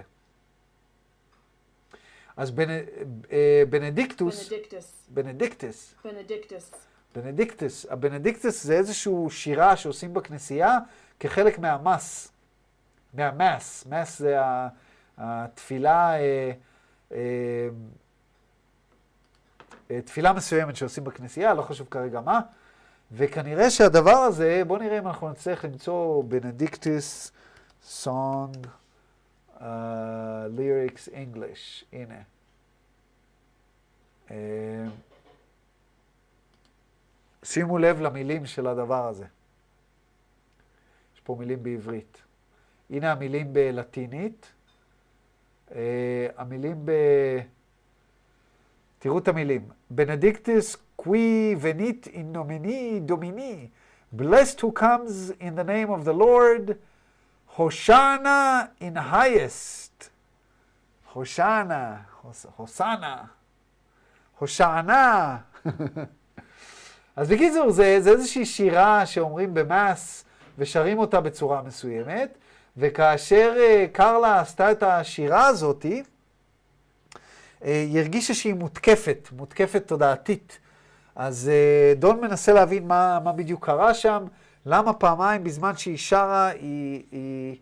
אז בנ... אה, Benedictus, Benedictus. Benedictus, Benedictus. Benedictus, ה Benedictus זה איזושהי שירה שעושים בכנסייה כחלק מה Mass, מה Mass, Mass זה התפילה, אה, אה, תפילה מסוימת שעושים בכנסייה, לא חשוב כרגע מה, וכנראה שהדבר הזה, בואו נראה אם אנחנו נצטרך למצוא Benedictus song. Lyrics English, הנה. שימו לב למילים של הדבר הזה. יש פה מילים בעברית. הנה המילים בלטינית. Uh, המילים ב... תראו את המילים. בנדיקטוס קווי ונית אין נומיני דומיני. Blessed who comes in the name of the Lord. הושענה in highest. הושענה, הוסנה, הושענה. אז בקיצור, זה, זה איזושהי שירה שאומרים במס ושרים אותה בצורה מסוימת, וכאשר uh, קרלה עשתה את השירה הזאתי, uh, היא הרגישה שהיא מותקפת, מותקפת תודעתית. אז uh, דון מנסה להבין מה, מה בדיוק קרה שם. למה פעמיים בזמן שהיא שרה, היא, היא,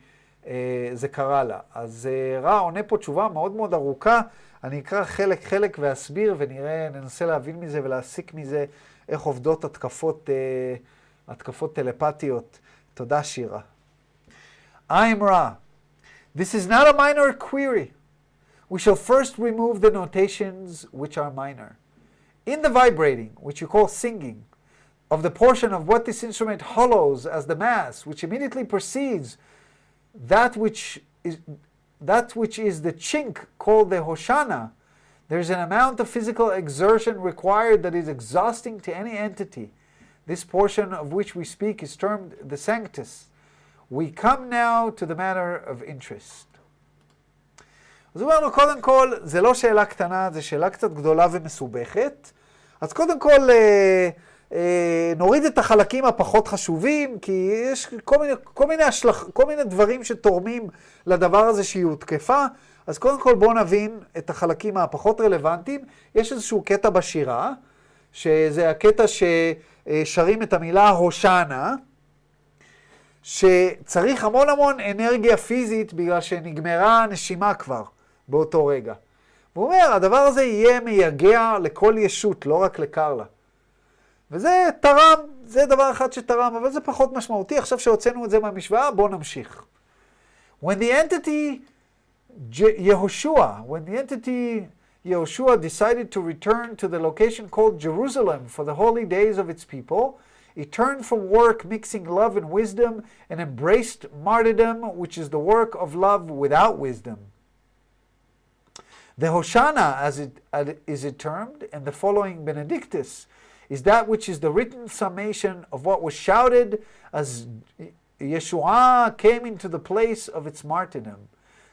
אה, זה קרה לה. אז אה, רע עונה פה תשובה מאוד מאוד ארוכה. אני אקרא חלק-חלק ואסביר, ונראה, ננסה להבין מזה ולהסיק מזה איך עובדות התקפות, אה, התקפות טלפתיות. תודה, שירה. I'm Ra. This is not a minor query. We shall first remove the notations which are minor. In the vibrating, which you call singing, of the portion of what this instrument hollows as the mass, which immediately precedes that which is that which is the chink called the hoshana, there's an amount of physical exertion required that is exhausting to any entity. This portion of which we speak is termed the sanctus. We come now to the matter of interest. אז הוא אומר לו, קודם כל, זה לא שאלה קטנה, זו שאלה קצת גדולה ומסובכת. אז קודם כל, אה, אה, נוריד את החלקים הפחות חשובים, כי יש כל מיני, כל מיני, השלח, כל מיני דברים שתורמים לדבר הזה שהיא הותקפה. אז קודם כל בואו נבין את החלקים הפחות רלוונטיים. יש איזשהו קטע בשירה, שזה הקטע ששרים את המילה הושענה, שצריך המון המון אנרגיה פיזית בגלל שנגמרה הנשימה כבר באותו רגע. והוא אומר, הדבר הזה יהיה מייגע לכל ישות, לא רק לקרלה. וזה תרם, זה דבר אחד שתרם, אבל זה פחות משמעותי. עכשיו שהוצאנו את זה מהמשוואה, בואו נמשיך. When the entity Yehoshua, when the entity Yehoshua decided to return to the location called Jerusalem for the holy days of its people, it turned from work mixing love and wisdom and embraced martyrdom, which is the work of love without wisdom. The Hoshana, as it is it termed, and the following Benedictus, is that which is the written summation of what was shouted as Yeshua came into the place of its martyrdom.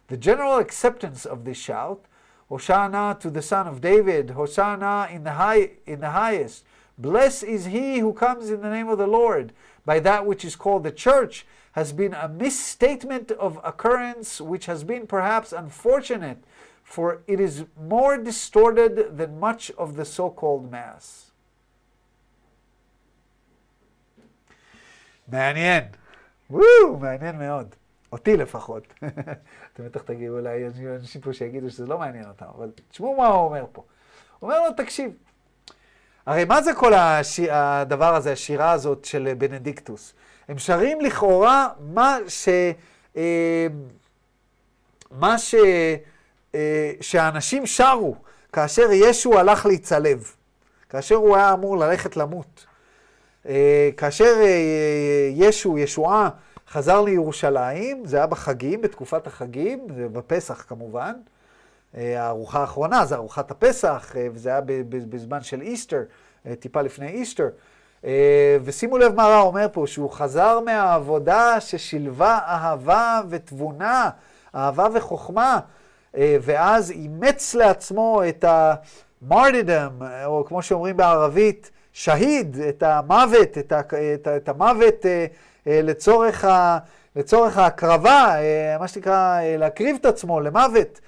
The general acceptance of this shout, Hosanna to the Son of David, Hosanna in the, high, in the highest, Blessed is he who comes in the name of the Lord. By that which is called the church has been a misstatement of occurrence which has been perhaps unfortunate, for it is more distorted than much of the so called Mass. מעניין. וואו, מעניין מאוד. אותי לפחות. [LAUGHS] אתם בטח תגידו, אולי אנשים פה שיגידו שזה לא מעניין אותם, אבל תשמעו מה הוא אומר פה. הוא אומר לו, תקשיב, הרי מה זה כל הש... הדבר הזה, השירה הזאת של בנדיקטוס? הם שרים לכאורה מה ש... אה, מה ש... אה, שהאנשים שרו כאשר ישו הלך להצלב, כאשר הוא היה אמור ללכת למות. אה, כאשר ישו, ישועה, חזר לירושלים, זה היה בחגים, בתקופת החגים, בפסח כמובן. הארוחה האחרונה זה ארוחת הפסח, וזה היה בזמן של איסטר, טיפה לפני איסטר. ושימו לב מה רע אומר פה, שהוא חזר מהעבודה ששילבה אהבה ותבונה, אהבה וחוכמה, ואז אימץ לעצמו את המרדידם, או כמו שאומרים בערבית, שהיד, את המוות, את, ה, את, את המוות לצורך, ה, לצורך ההקרבה, מה שנקרא, להקריב את עצמו למוות.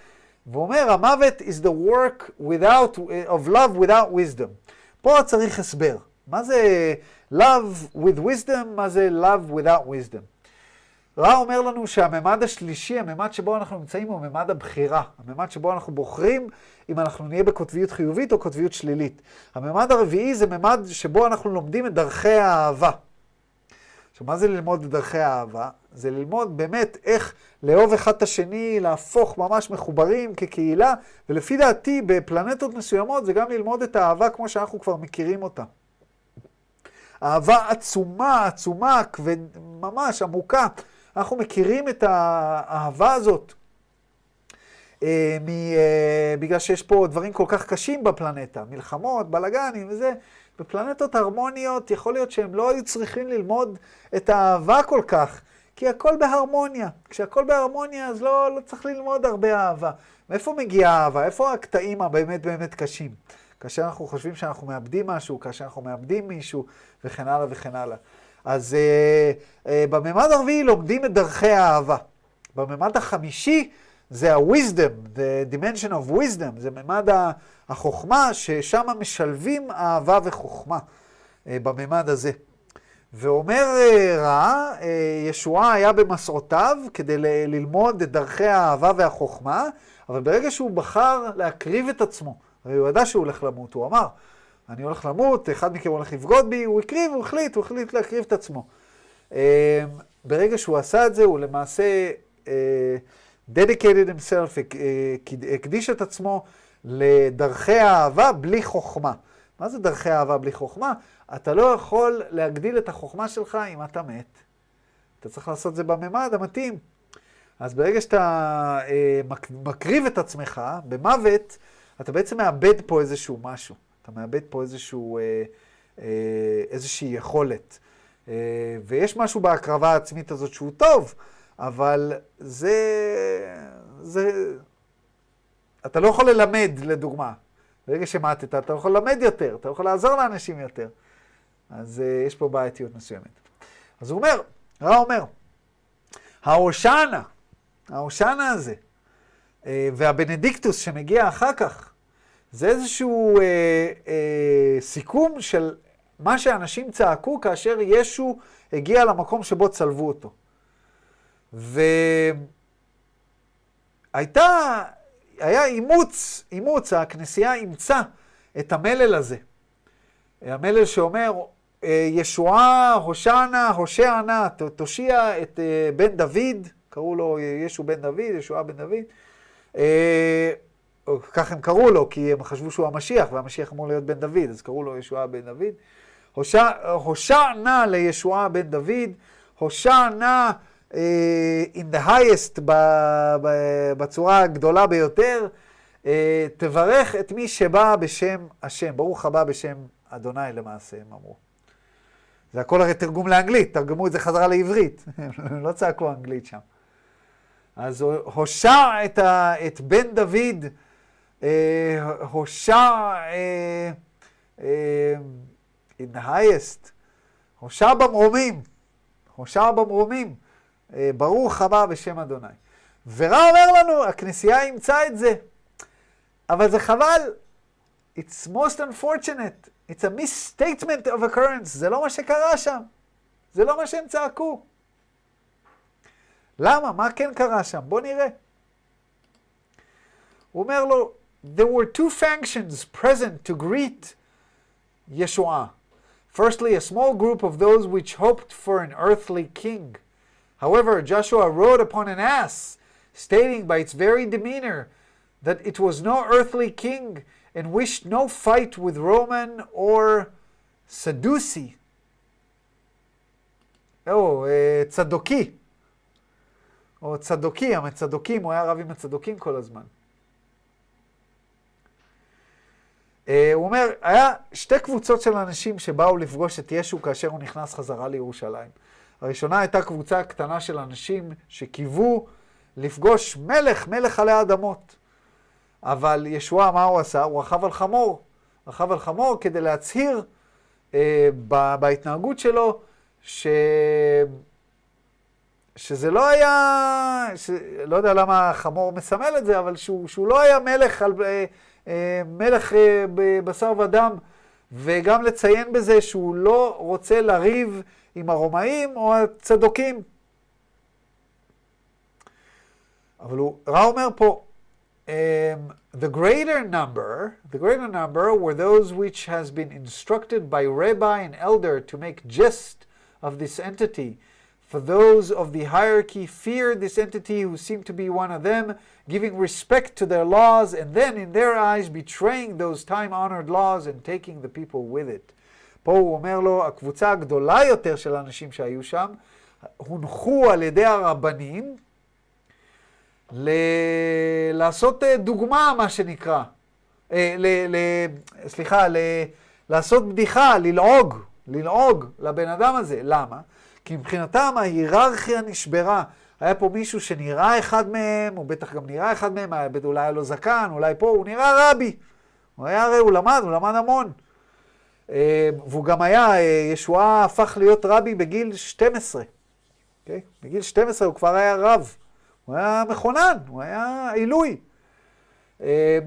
והוא אומר, המוות is the work without, of love without wisdom. פה צריך הסבר. מה זה love with wisdom? מה זה love without wisdom? רע אומר לנו שהממד השלישי, הממד שבו אנחנו נמצאים, הוא ממד הבחירה. הממד שבו אנחנו בוחרים אם אנחנו נהיה בקוטביות חיובית או קוטביות שלילית. הממד הרביעי זה ממד שבו אנחנו לומדים את דרכי האהבה. עכשיו, מה זה ללמוד דרכי האהבה? זה ללמוד באמת איך לאהוב אחד את השני, להפוך ממש מחוברים כקהילה, ולפי דעתי בפלנטות מסוימות זה גם ללמוד את האהבה כמו שאנחנו כבר מכירים אותה. אהבה עצומה, עצומה, כבד, ממש עמוקה. אנחנו מכירים את האהבה הזאת אה, מ, אה, בגלל שיש פה דברים כל כך קשים בפלנטה, מלחמות, בלאגנים וזה. בפלנטות הרמוניות יכול להיות שהם לא היו צריכים ללמוד את האהבה כל כך, כי הכל בהרמוניה. כשהכל בהרמוניה אז לא, לא צריך ללמוד הרבה אהבה. מאיפה מגיעה האהבה? איפה הקטעים הבאמת באמת קשים? כאשר אנחנו חושבים שאנחנו מאבדים משהו, כאשר אנחנו מאבדים מישהו, וכן הלאה וכן הלאה. אז uh, uh, בממד הרביעי לומדים את דרכי האהבה. בממד החמישי זה ה-wisdom, the dimension of wisdom, זה ממד החוכמה, ששם משלבים אהבה וחוכמה uh, בממד הזה. ואומר uh, רע, uh, ישועה היה במסעותיו כדי ללמוד את דרכי האהבה והחוכמה, אבל ברגע שהוא בחר להקריב את עצמו, הרי הוא ידע שהוא הולך למות, הוא אמר, אני הולך למות, אחד מכם הולך לבגוד בי, הוא הקריב, הוא החליט, הוא החליט להקריב את עצמו. ברגע שהוא עשה את זה, הוא למעשה dedicated himself, אה, הקדיש את עצמו לדרכי האהבה בלי חוכמה. מה זה דרכי אהבה בלי חוכמה? אתה לא יכול להגדיל את החוכמה שלך אם אתה מת. אתה צריך לעשות את זה בממד המתאים. אז ברגע שאתה אה, מקריב את עצמך במוות, אתה בעצם מאבד פה איזשהו משהו. אתה מאבד פה איזשהו, אה, אה, איזושהי יכולת. אה, ויש משהו בהקרבה העצמית הזאת שהוא טוב, אבל זה, זה... אתה לא יכול ללמד, לדוגמה. ברגע שמטת, אתה יכול ללמד יותר, אתה יכול לעזור לאנשים יותר. אז uh, יש פה בעייתיות מסוימת. אז הוא אומר, רע אומר, ההושענא, ההושענא הזה, uh, והבנדיקטוס שמגיע אחר כך, זה איזשהו אה, אה, סיכום של מה שאנשים צעקו כאשר ישו הגיע למקום שבו צלבו אותו. והייתה, היה אימוץ, אימוץ, הכנסייה אימצה את המלל הזה. המלל שאומר, אה, ישועה, הושענה, הושע נא, תושיע את אה, בן דוד, קראו לו ישו בן דוד, ישועה בן דוד. אה, כך הם קראו לו, כי הם חשבו שהוא המשיח, והמשיח אמור להיות בן דוד, אז קראו לו ישועה בן דוד. הושע, הושע נא לישועה בן דוד, הושע נא in the highest, בצורה הגדולה ביותר, uh, תברך את מי שבא בשם השם, ברוך הבא בשם אדוני למעשה, הם אמרו. זה הכל הרי תרגום לאנגלית, תרגמו את זה חזרה לעברית, [LAUGHS] לא צעקו אנגלית שם. אז הושע את, ה, את בן דוד, אה, הושע, אה, אה, in the highest. הושע במרומים, הושע במרומים. אה, ברוך הבא בשם אדוני. ורע אומר לנו, הכנסייה אימצה את זה. אבל זה חבל. It's most unfortunate. It's a misstatement of occurrence. זה לא מה שקרה שם. זה לא מה שהם צעקו. למה? מה כן קרה שם? בואו נראה. הוא אומר לו, there were two factions present to greet Yeshua. Firstly, a small group of those which hoped for an earthly king. However, Joshua rode upon an ass, stating by its very demeanor that it was no earthly king and wished no fight with Roman or Sadducee. או צדוקי, או צדוקי, המצדוקים, הוא היה רב עם הצדוקים כל הזמן. אה, הוא אומר, היה שתי קבוצות של אנשים שבאו לפגוש את ישו כאשר הוא נכנס חזרה לירושלים. הראשונה הייתה קבוצה קטנה של אנשים שקיוו לפגוש מלך, מלך עלי אדמות. אבל ישוע, מה הוא עשה? הוא רכב על חמור. רכב על חמור כדי להצהיר אה, בהתנהגות שלו ש... שזה לא היה, ש... לא יודע למה החמור מסמל את זה, אבל שהוא, שהוא לא היה מלך על... אה, אה, מלך אה, בבשר ודם, וגם לציין בזה שהוא לא רוצה לריב עם הרומאים או הצדוקים. אבל הוא, רע אומר פה, um, the greater number, the greater number were those which has been instructed by rabbi and elder to make jest of this entity For those of the hierarchy feared this entity who seemed to be one of them, giving respect to their laws, and then in their eyes betraying those time honored laws and taking the people with it. פה הוא אומר לו, הקבוצה הגדולה יותר של האנשים שהיו שם, הונחו על ידי הרבנים ל... לעשות דוגמה, מה שנקרא. ל... ל... סליחה, ל... לעשות בדיחה, ללעוג, ללעוג לבן אדם הזה. למה? כי מבחינתם ההיררכיה נשברה. היה פה מישהו שנראה אחד מהם, הוא בטח גם נראה אחד מהם, אולי היה לו זקן, אולי פה, הוא נראה רבי. הוא היה הרי, הוא למד, הוא למד המון. אה, והוא גם היה, אה, ישועה הפך להיות רבי בגיל 12. Okay? אוקיי? בגיל 12 הוא כבר היה רב. הוא היה מכונן, הוא היה עילוי. אה,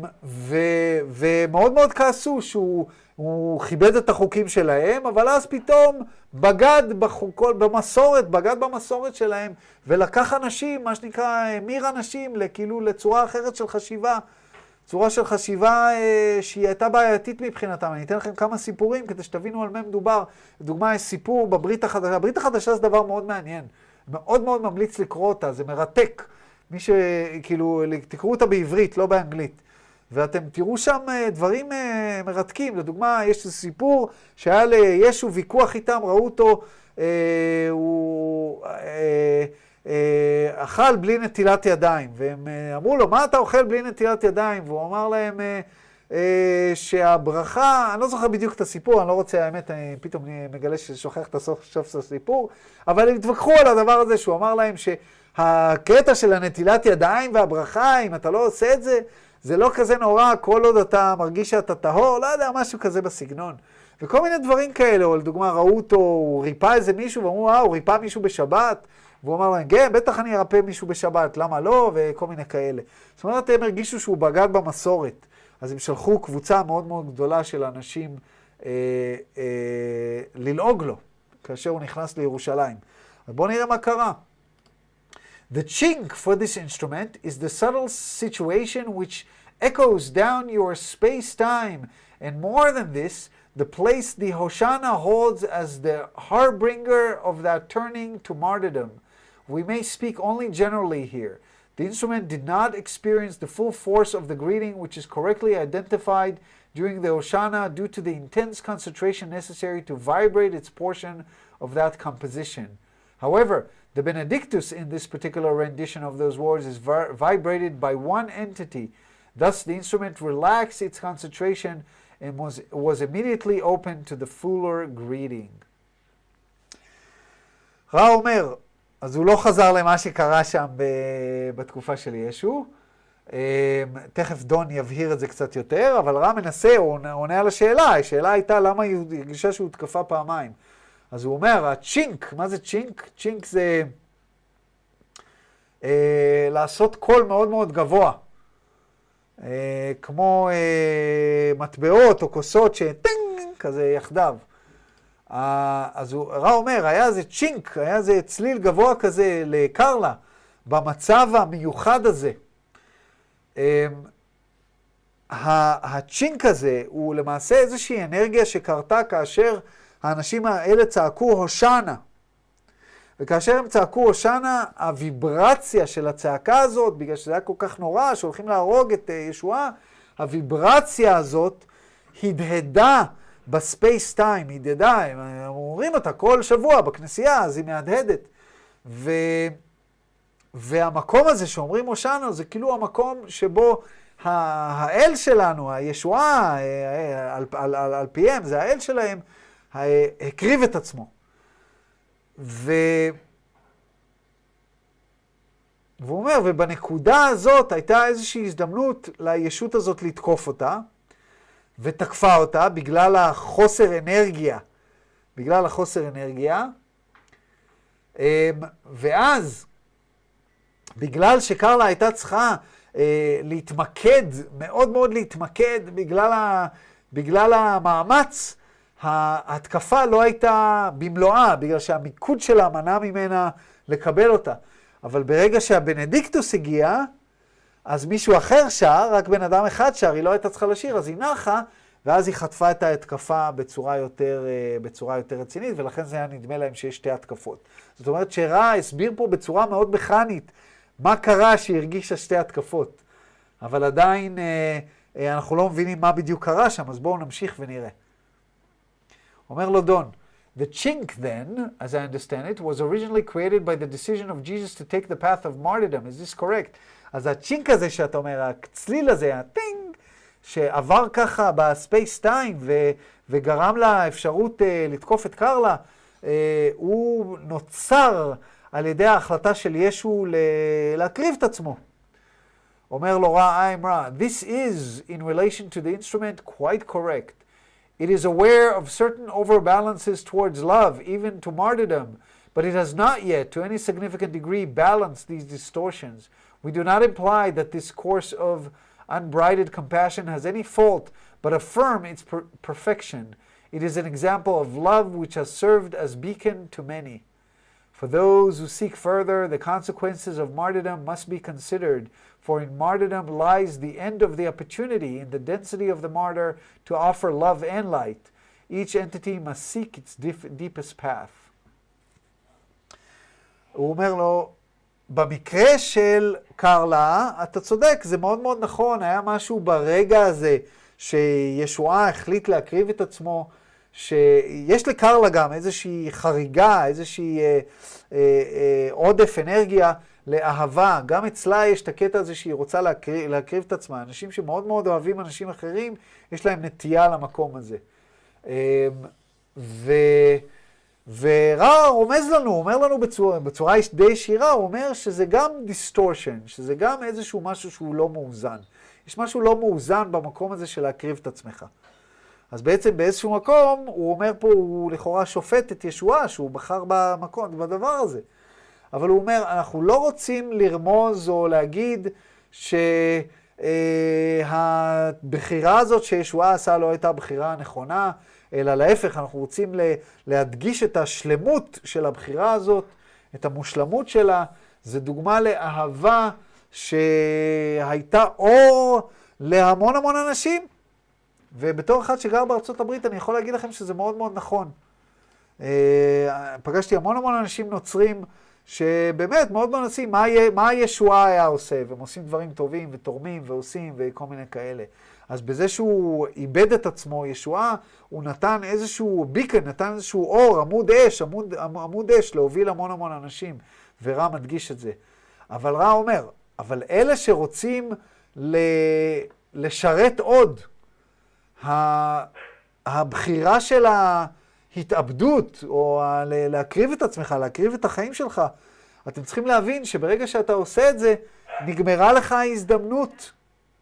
ומאוד מאוד כעסו שהוא הוא כיבד את החוקים שלהם, אבל אז פתאום בגד בחוקות, במסורת, בגד במסורת שלהם, ולקח אנשים, מה שנקרא, המיר אנשים כאילו לצורה אחרת של חשיבה. צורה של חשיבה אה, שהיא הייתה בעייתית מבחינתם. אני אתן לכם כמה סיפורים כדי שתבינו על מה מדובר. לדוגמה, יש סיפור בברית החדשה. הברית החדשה זה דבר מאוד מעניין. מאוד מאוד ממליץ לקרוא אותה, זה מרתק. מי שכאילו, תקראו אותה בעברית, לא באנגלית. ואתם תראו שם אה, דברים אה, מרתקים. לדוגמה, יש איזה סיפור שהיה לישו ויכוח איתם, ראו אותו, אה, הוא אה, אכל בלי נטילת ידיים, והם אה, אמרו לו, מה אתה אוכל בלי נטילת ידיים? והוא אמר להם אה, אה, שהברכה, אני לא זוכר בדיוק את הסיפור, אני לא רוצה, האמת, אני פתאום מגלה ששוכח את הסוף של הסיפור, אבל הם התווכחו על הדבר הזה, שהוא אמר להם שהקטע של הנטילת ידיים והברכה, אם אתה לא עושה את זה, זה לא כזה נורא כל עוד אתה מרגיש שאתה טהור, לא יודע, משהו כזה בסגנון. וכל מיני דברים כאלה, או לדוגמה, ראו אותו, הוא ריפא איזה מישהו, ואמרו, אה, הוא ריפא מישהו בשבת? והוא אמר להם, כן, בטח אני ארפא מישהו בשבת, למה לא? וכל מיני כאלה. זאת אומרת, הם הרגישו שהוא בגד במסורת. אז הם שלחו קבוצה מאוד מאוד גדולה של אנשים אה, אה, ללעוג לו, כאשר הוא נכנס לירושלים. אז בואו נראה מה קרה. The chink for this instrument is the subtle situation which echoes down your space-time, and more than this, the place the Hoshana holds as the harbinger of that turning to martyrdom. We may speak only generally here. The instrument did not experience the full force of the greeting, which is correctly identified during the Hoshana due to the intense concentration necessary to vibrate its portion of that composition. However, the Benedictus in this particular rendition of those words is vibrated by one entity. Thus, the instrument relaxed its concentration and was, was immediately open to the fuller greeting. רע אומר, אז הוא לא חזר למה שקרה שם בתקופה של ישו, תכף דון יבהיר את זה קצת יותר, אבל רע מנסה, הוא עונה על השאלה. השאלה הייתה למה היא הרגישה שהוא הותקפה פעמיים. אז הוא אומר, הצ'ינק, מה זה צ'ינק? צ'ינק זה אה, לעשות קול מאוד מאוד גבוה. אה, כמו אה, מטבעות או כוסות שטינג, כזה יחדיו. אה, אז הוא, רע אומר, היה איזה צ'ינק, היה איזה צליל גבוה כזה לקרלה, במצב המיוחד הזה. אה, הצ'ינק הזה הוא למעשה איזושהי אנרגיה שקרתה כאשר האנשים האלה צעקו הושענה. וכאשר הם צעקו הושענה, הוויברציה של הצעקה הזאת, בגלל שזה היה כל כך נורא, שהולכים להרוג את אה, ישועה, הוויברציה הזאת הדהדה ב space time, הדהדה, הם אומרים אותה כל שבוע בכנסייה, אז היא מהדהדת. ו... והמקום הזה שאומרים הושענה, זה כאילו המקום שבו האל שלנו, הישועה, אה, על, על, על, על פיהם, זה האל שלהם, הקריב את עצמו. ו... והוא אומר, ובנקודה הזאת הייתה איזושהי הזדמנות לישות הזאת לתקוף אותה, ותקפה אותה בגלל החוסר אנרגיה, בגלל החוסר אנרגיה, אמ, ואז, בגלל שקרלה הייתה צריכה אה, להתמקד, מאוד מאוד להתמקד, בגלל, ה, בגלל המאמץ, ההתקפה לא הייתה במלואה, בגלל שהמיקוד שלה מנע ממנה לקבל אותה. אבל ברגע שהבנדיקטוס הגיע, אז מישהו אחר שר, רק בן אדם אחד שר, היא לא הייתה צריכה לשיר, אז היא נחה, ואז היא חטפה את ההתקפה בצורה יותר, אה, בצורה יותר רצינית, ולכן זה היה נדמה להם שיש שתי התקפות. זאת אומרת שרע הסביר פה בצורה מאוד מכנית מה קרה שהיא הרגישה שתי התקפות. אבל עדיין אה, אה, אנחנו לא מבינים מה בדיוק קרה שם, אז בואו נמשיך ונראה. אומר לו דון, The chink then, as I understand it, was originally created by the decision of Jesus to take the path of martyrdom. Is this correct? אז ה chink הזה שאתה אומר, הצליל הזה, הטינג, שעבר ככה ב space time וגרם לה אפשרות אה, לתקוף את קרלה, אה, הוא נוצר על ידי ההחלטה של ישו להקריב את עצמו. אומר לו רע, I'm רע. This is, in relation to the instrument, quite correct. It is aware of certain overbalances towards love, even to martyrdom, but it has not yet, to any significant degree, balanced these distortions. We do not imply that this course of unbridled compassion has any fault, but affirm its per- perfection. It is an example of love which has served as beacon to many. For those who seek further, the consequences of martyrdom must be considered, for in martyrdom lies the end of the opportunity in the density of the martyr to offer love and light. Each entity must seek its deepest path. הוא אומר לו, במקרה של קרלה, אתה צודק, זה מאוד מאוד נכון, היה משהו ברגע הזה שישועה החליט להקריב את עצמו שיש לקרלה גם איזושהי חריגה, איזושהי אה, אה, אה, עודף אנרגיה לאהבה. גם אצלה יש את הקטע הזה שהיא רוצה להקריב, להקריב את עצמה. אנשים שמאוד מאוד אוהבים אנשים אחרים, יש להם נטייה למקום הזה. אה, ו... ורע רומז לנו, הוא אומר לנו בצורה, בצורה די ישירה, הוא אומר שזה גם distortion, שזה גם איזשהו משהו שהוא לא מאוזן. יש משהו לא מאוזן במקום הזה של להקריב את עצמך. אז בעצם באיזשהו מקום, הוא אומר פה, הוא לכאורה שופט את ישועה, שהוא בחר במקום, בדבר הזה. אבל הוא אומר, אנחנו לא רוצים לרמוז או להגיד שהבחירה הזאת שישועה עשה לא הייתה הבחירה הנכונה, אלא להפך, אנחנו רוצים להדגיש את השלמות של הבחירה הזאת, את המושלמות שלה. זה דוגמה לאהבה שהייתה אור להמון המון אנשים. ובתור אחד שגר בארצות הברית, אני יכול להגיד לכם שזה מאוד מאוד נכון. אה, פגשתי המון המון אנשים נוצרים, שבאמת מאוד מאוד מנסים, מה, מה הישועה היה עושה? והם עושים דברים טובים ותורמים ועושים וכל מיני כאלה. אז בזה שהוא איבד את עצמו, ישועה, הוא נתן איזשהו ביקן, נתן איזשהו אור, עמוד אש, עמוד, עמוד אש, להוביל המון המון אנשים, ורע מדגיש את זה. אבל רע אומר, אבל אלה שרוצים ל... לשרת עוד, הבחירה של ההתאבדות, או להקריב את עצמך, להקריב את החיים שלך, אתם צריכים להבין שברגע שאתה עושה את זה, נגמרה לך ההזדמנות.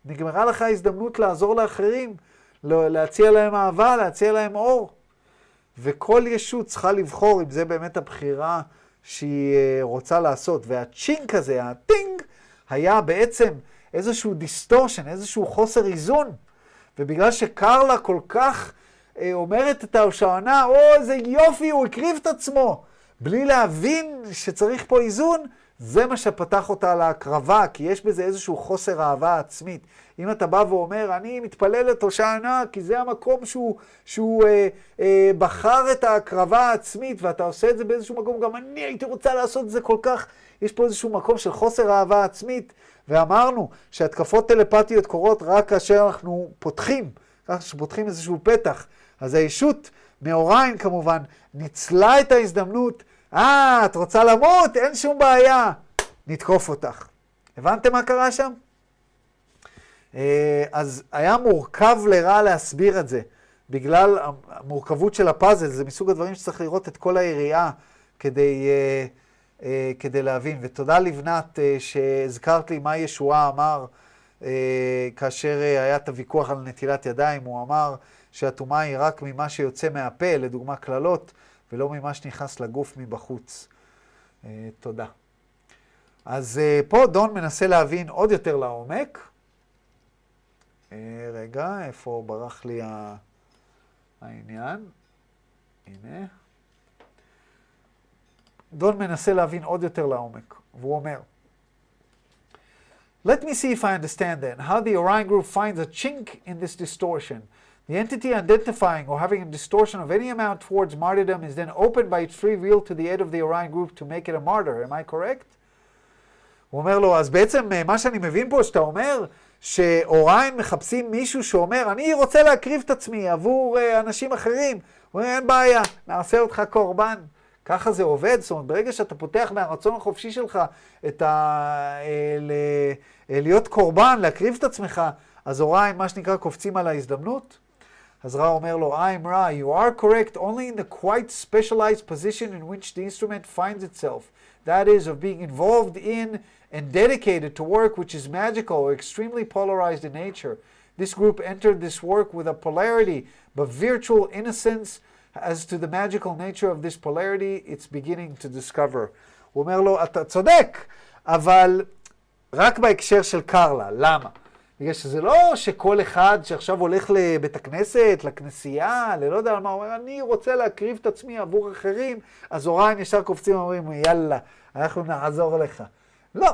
נגמרה לך ההזדמנות לעזור לאחרים, להציע להם אהבה, להציע להם אור. וכל ישות צריכה לבחור אם זה באמת הבחירה שהיא אה, רוצה לעשות. וה chink הזה, הטינג, היה בעצם איזשהו distortion, איזשהו חוסר איזון. ובגלל שקרלה כל כך אה, אומרת את ההושענה, או איזה יופי, הוא הקריב את עצמו, בלי להבין שצריך פה איזון, זה מה שפתח אותה להקרבה, כי יש בזה איזשהו חוסר אהבה עצמית. אם אתה בא ואומר, אני מתפלל את הושענה, כי זה המקום שהוא, שהוא אה, אה, בחר את ההקרבה העצמית, ואתה עושה את זה באיזשהו מקום, גם אני הייתי רוצה לעשות את זה כל כך, יש פה איזשהו מקום של חוסר אהבה עצמית, ואמרנו שהתקפות טלפתיות קורות רק כאשר אנחנו פותחים, ככה שפותחים איזשהו פתח. אז הישות, מאוריין כמובן, ניצלה את ההזדמנות, אה, את רוצה למות? אין שום בעיה, נתקוף אותך. הבנתם מה קרה שם? אה, אז היה מורכב לרע להסביר את זה, בגלל המורכבות של הפאזל, זה מסוג הדברים שצריך לראות את כל היריעה כדי, uh, uh, כדי להבין. ותודה לבנת שהזכרת לי מה ישועה אמר כאשר היה את הוויכוח על נטילת ידיים, הוא אמר שהטומאה היא רק ממה שיוצא מהפה, לדוגמה קללות, ולא ממה שנכנס לגוף מבחוץ. Uh, תודה. אז uh, פה דון מנסה להבין עוד יותר לעומק. Uh, רגע, איפה ברח לי העניין? הנה. דון מנסה להבין עוד יותר לעומק, והוא אומר, Let me see if I understand then how the Orion group finds a chink in this distortion. The entity identifying or having a distortion of any amount towards martyrdom is then opened by its free will to the head of the Orion group to make it a martyr. Am I correct? הוא אומר לו, אז בעצם מה שאני מבין פה, שאתה אומר שאוריין מחפשים מישהו שאומר, אני רוצה להקריב את עצמי עבור uh, אנשים אחרים. הוא אומר, אין בעיה, נעשה אותך קורבן. ככה זה עובד, זאת אומרת, ברגע שאתה פותח מהרצון החופשי שלך את ה... אה, ל... אה, להיות קורבן, להקריב את עצמך, אז אוריין, מה שנקרא, קופצים על ההזדמנות. אז רע אומר לו, I'm רע, you are correct only in the quite specialized position in which the instrument finds itself. That is, of being involved in and dedicated to work which is magical or extremely polarized in nature. This group entered this work with a polarity, but virtual innocence as to the magical nature of this polarity, it's beginning to discover. הוא אומר לו, אתה צודק, אבל רק בהקשר של קרלה. למה? בגלל שזה לא שכל אחד שעכשיו הולך לבית הכנסת, לכנסייה, ללא יודע מה, אומר, אני רוצה להקריב את עצמי עבור אחרים, אז הוריין ישר קופצים ואומרים, יאללה, אנחנו נעזור לך. לא.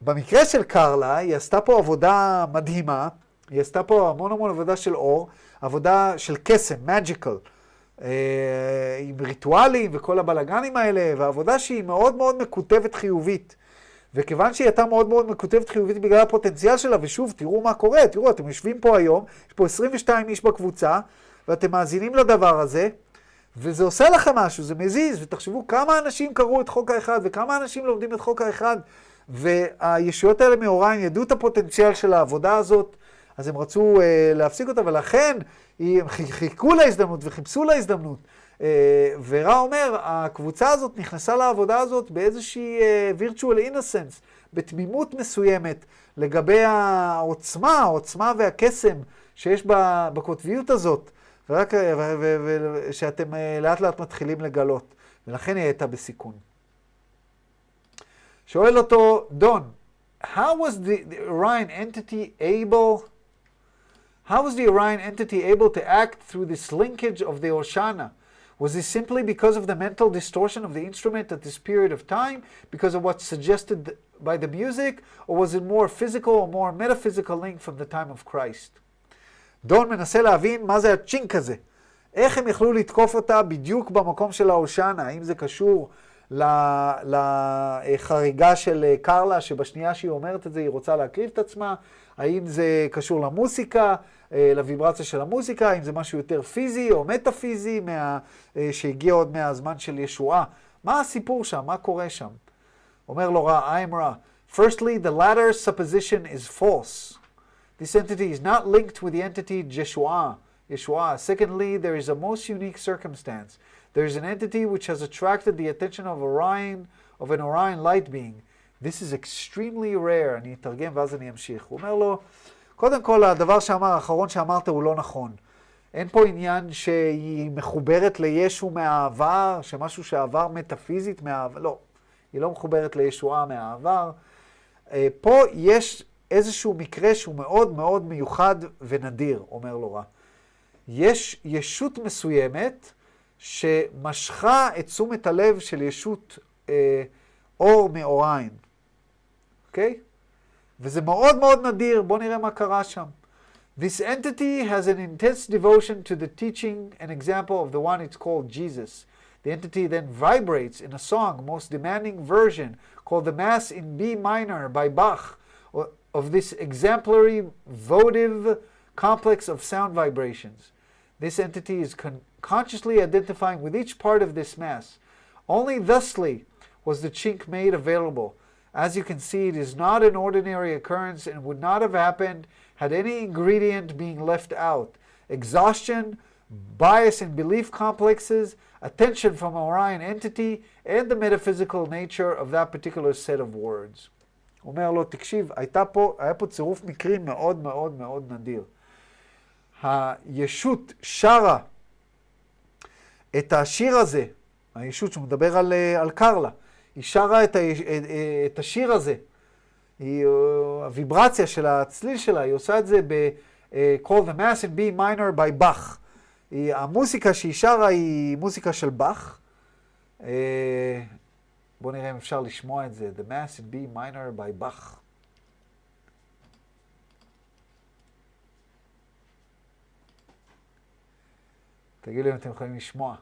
במקרה של קרלה, היא עשתה פה עבודה מדהימה, היא עשתה פה המון המון עבודה של אור, עבודה של קסם, magical, אה, עם ריטואלים וכל הבלגנים האלה, ועבודה שהיא מאוד מאוד מקוטבת חיובית. וכיוון שהיא הייתה מאוד מאוד מקוטבת חיובית בגלל הפוטנציאל שלה, ושוב, תראו מה קורה, תראו, אתם יושבים פה היום, יש פה 22 איש בקבוצה, ואתם מאזינים לדבר הזה, וזה עושה לכם משהו, זה מזיז, ותחשבו כמה אנשים קראו את חוק האחד, וכמה אנשים לומדים את חוק האחד, והישויות האלה מאוריין ידעו את הפוטנציאל של העבודה הזאת, אז הם רצו uh, להפסיק אותה, ולכן הם חיכו להזדמנות וחיפשו להזדמנות. Uh, ורע אומר, הקבוצה הזאת נכנסה לעבודה הזאת באיזושהי uh, virtual innocence, בתמימות מסוימת, לגבי העוצמה, העוצמה והקסם שיש בקוטביות הזאת. ורק, ושאתם לאט לאט מתחילים לגלות, ולכן היא הייתה בסיכון. שואל אותו דון, how was the, the Orion entity able, how was the Orion entity able to act through this linkage of the Oshana? Was this simply because of the mental distortion of the instrument at this period of time, because of what's suggested by the music, or was it more physical or more metaphysical link from the time of Christ? דון מנסה להבין מה זה הצ'ינק הזה. איך הם יכלו לתקוף אותה בדיוק במקום של ההושענא? האם זה קשור לחריגה של קרלה, שבשנייה שהיא אומרת את זה היא רוצה להקריב את עצמה? האם זה קשור למוסיקה, אה, לוויברציה של המוסיקה? האם זה משהו יותר פיזי או מטאפיזי מה... אה, שהגיע עוד מהזמן של ישועה? מה הסיפור שם? מה קורה שם? אומר לו רע, I'm רע. Firstly, the latter supposition is false. This entity is not linked with the entity Jeshua. Yeshua. Secondly, there is a most unique circumstance. There is an entity which has attracted the attention of Orion, of an Orion light being. This is extremely rare. אני אתרגם ואז אני אמשיך. הוא אומר לו, קודם כל, הדבר שאמר, האחרון שאמרת הוא לא נכון. אין פה עניין שהיא מחוברת לישו מהעבר, שמשהו שעבר מטאפיזית מהעבר, לא. היא לא מחוברת לישועה מהעבר. אה, פה יש איזשהו מקרה שהוא מאוד מאוד מיוחד ונדיר, אומר לו רע. יש ישות מסוימת שמשכה את תשומת הלב של ישות אה, אור מאוריין, אוקיי? וזה מאוד מאוד נדיר, בואו נראה מה קרה שם. This entity has an intense devotion to the teaching and example of the one it's called Jesus. The entity then vibrates in a song, most demanding version, called the Mass in B minor by Bach, of this exemplary votive complex of sound vibrations. This entity is con- consciously identifying with each part of this Mass. Only thusly was the chink made available. As you can see, it is not an ordinary occurrence and would not have happened had any ingredient being left out. Exhaustion, bias in belief complexes, attention from Orion entity, and the metaphysical nature of that particular set of words. הוא אומר לו, תקשיב, הייתה פה, היה פה צירוף מקרים מאוד מאוד מאוד נדיר. הישות שרה את השיר הזה, הישות שמדבר על, על קרלה, היא שרה את, ה, את השיר הזה, היא, הוויברציה של הצליל שלה, היא עושה את זה ב- call the mass in B minor by. היא, המוסיקה שהיא שרה היא מוסיקה של באך. בואו נראה אם אפשר לשמוע את זה. The Mass in B minor by Bach. תגידו אם אתם יכולים לשמוע.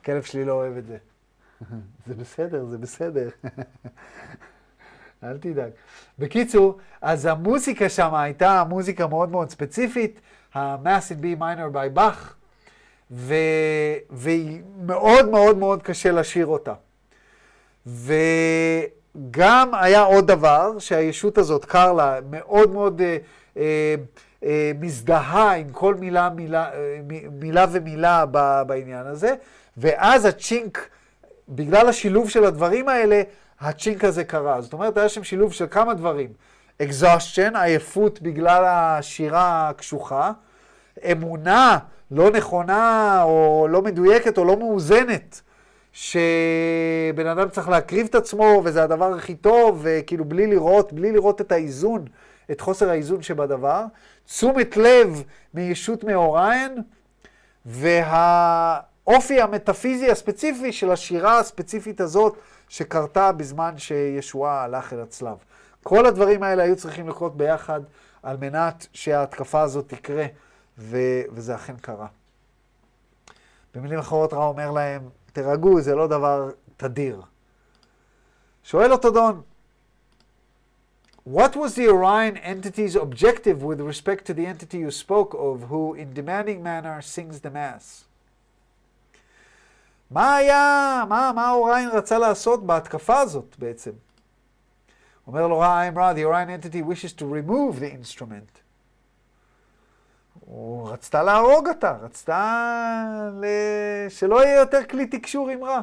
הכלב שלי לא אוהב את זה. [LAUGHS] זה בסדר, זה בסדר. [LAUGHS] אל תדאג. בקיצור, אז המוזיקה שם הייתה מוזיקה מאוד מאוד ספציפית, ה-Mass in B minor by Bach, ו... והיא מאוד מאוד מאוד קשה לשיר אותה. וגם היה עוד דבר, שהישות הזאת, קרלה, מאוד מאוד אה, אה, אה, מזדהה עם כל מילה, מילה, אה, מילה ומילה בעניין הזה, ואז הצ'ינק, בגלל השילוב של הדברים האלה, הצ'ינק הזה קרה. זאת אומרת, היה שם שילוב של כמה דברים. exhaustion, עייפות בגלל השירה הקשוחה, אמונה לא נכונה או לא מדויקת או לא מאוזנת, שבן אדם צריך להקריב את עצמו וזה הדבר הכי טוב, וכאילו בלי לראות, בלי לראות את האיזון, את חוסר האיזון שבדבר. תשומת לב מישות מאוריין, והאופי המטאפיזי הספציפי של השירה הספציפית הזאת, שקרתה בזמן שישועה הלך אל הצלב. כל הדברים האלה היו צריכים לקרות ביחד על מנת שההתקפה הזאת תקרה, ו- וזה אכן קרה. במילים אחרות רע אומר להם, תירגעו, זה לא דבר תדיר. שואל אותו דון, What was the Orion entity's objective with respect to the entity you spoke of, who in demanding manner sings the Mass? מה היה, מה, מה אוריין רצה לעשות בהתקפה הזאת בעצם? אומר לו רע, the Orion entity wishes to remove the instrument. הוא רצתה להרוג אותה, רצתה ל... שלא יהיה יותר כלי תקשור עם רע.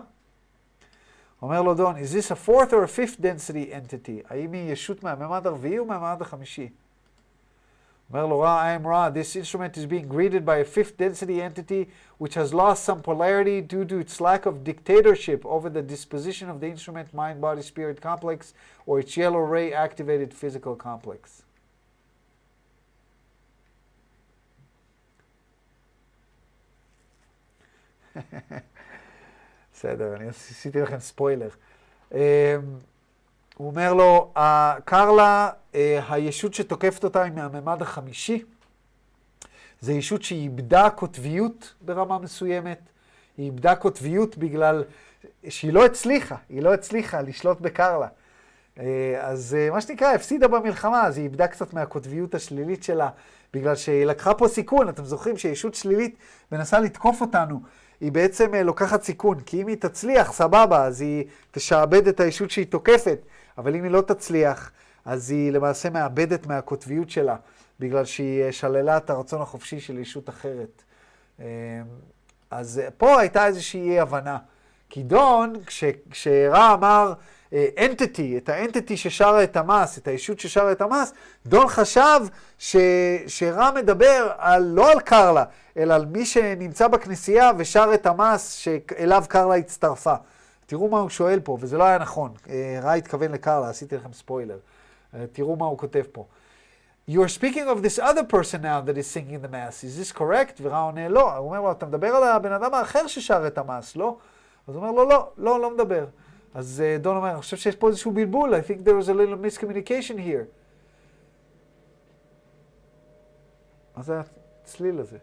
אומר לו דון, is this a fourth or a fifth density entity? האם היא ישות מהממד הרביעי או מהממד החמישי? this instrument is being greeted by a fifth density entity which has lost some polarity due to its lack of dictatorship over the disposition of the instrument mind body spirit complex or its yellow ray activated physical complex. בסדר, אני עשיתי לכם ספוילר. הוא אומר לו, קרלה, הישות שתוקפת אותה היא מהממד החמישי. זו ישות שהיא איבדה קוטביות ברמה מסוימת. היא איבדה קוטביות בגלל שהיא לא הצליחה, היא לא הצליחה לשלוט בקרלה. אז מה שנקרא, הפסידה במלחמה, אז היא איבדה קצת מהקוטביות השלילית שלה, בגלל שהיא לקחה פה סיכון. אתם זוכרים שישות שלילית מנסה לתקוף אותנו. היא בעצם לוקחת סיכון, כי אם היא תצליח, סבבה, אז היא תשעבד את הישות שהיא תוקפת, אבל אם היא לא תצליח, אז היא למעשה מאבדת מהקוטביות שלה, בגלל שהיא שללה את הרצון החופשי של ישות אחרת. אמ, אז פה הייתה איזושהי אי הבנה. כי דון, כש, כשרע אמר אנטיטי, אה, את האנטיטי ששרה את המס, את הישות ששרה את המס, דון חשב ש, שרע מדבר על, לא על קרלה, אלא על מי שנמצא בכנסייה ושר את המס שאליו קרלה הצטרפה. תראו מה הוא שואל פה, וזה לא היה נכון. אה, רע התכוון לקרלה, עשיתי לכם ספוילר. אה, תראו מה הוא כותב פה. You are speaking of this other person now that is singing the mass, is this correct? ורע עונה לא. הוא אומר לו, אתה מדבר על הבן אדם האחר ששר את המס, לא? אז הוא אומר לו, לא, לא, לא מדבר. אז uh, דון אומר, אני חושב שיש פה איזשהו בלבול, I think there was a little miscommunication here. מה זה הצליל הזה?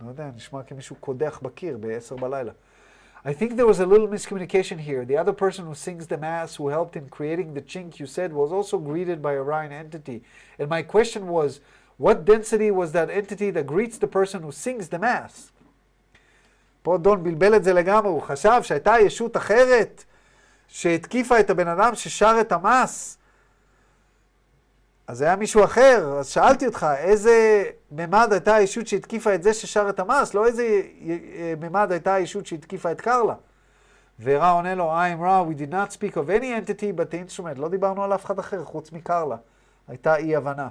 לא יודע, נשמע כמישהו קודח בקיר ב-10 בלילה. I think there was a little miscommunication here. The other person who sings the Mass, who helped in creating the chink you said, was also greeted by a Rhine entity. And my question was, what density was that entity that greets the person who sings the Mass? פה דון בלבל את זה לגמרי, הוא חשב שהייתה ישות אחרת שהתקיפה את הבן אדם ששר את המס. אז זה היה מישהו אחר, אז שאלתי אותך, איזה ממד הייתה הישות שהתקיפה את זה ששר את המס, לא איזה ממד הייתה הישות שהתקיפה את קרלה. ורע עונה לו, I'm רע, we did not speak of any entity but the instrument, לא דיברנו על אף אחד אחר חוץ מקרלה. הייתה אי הבנה.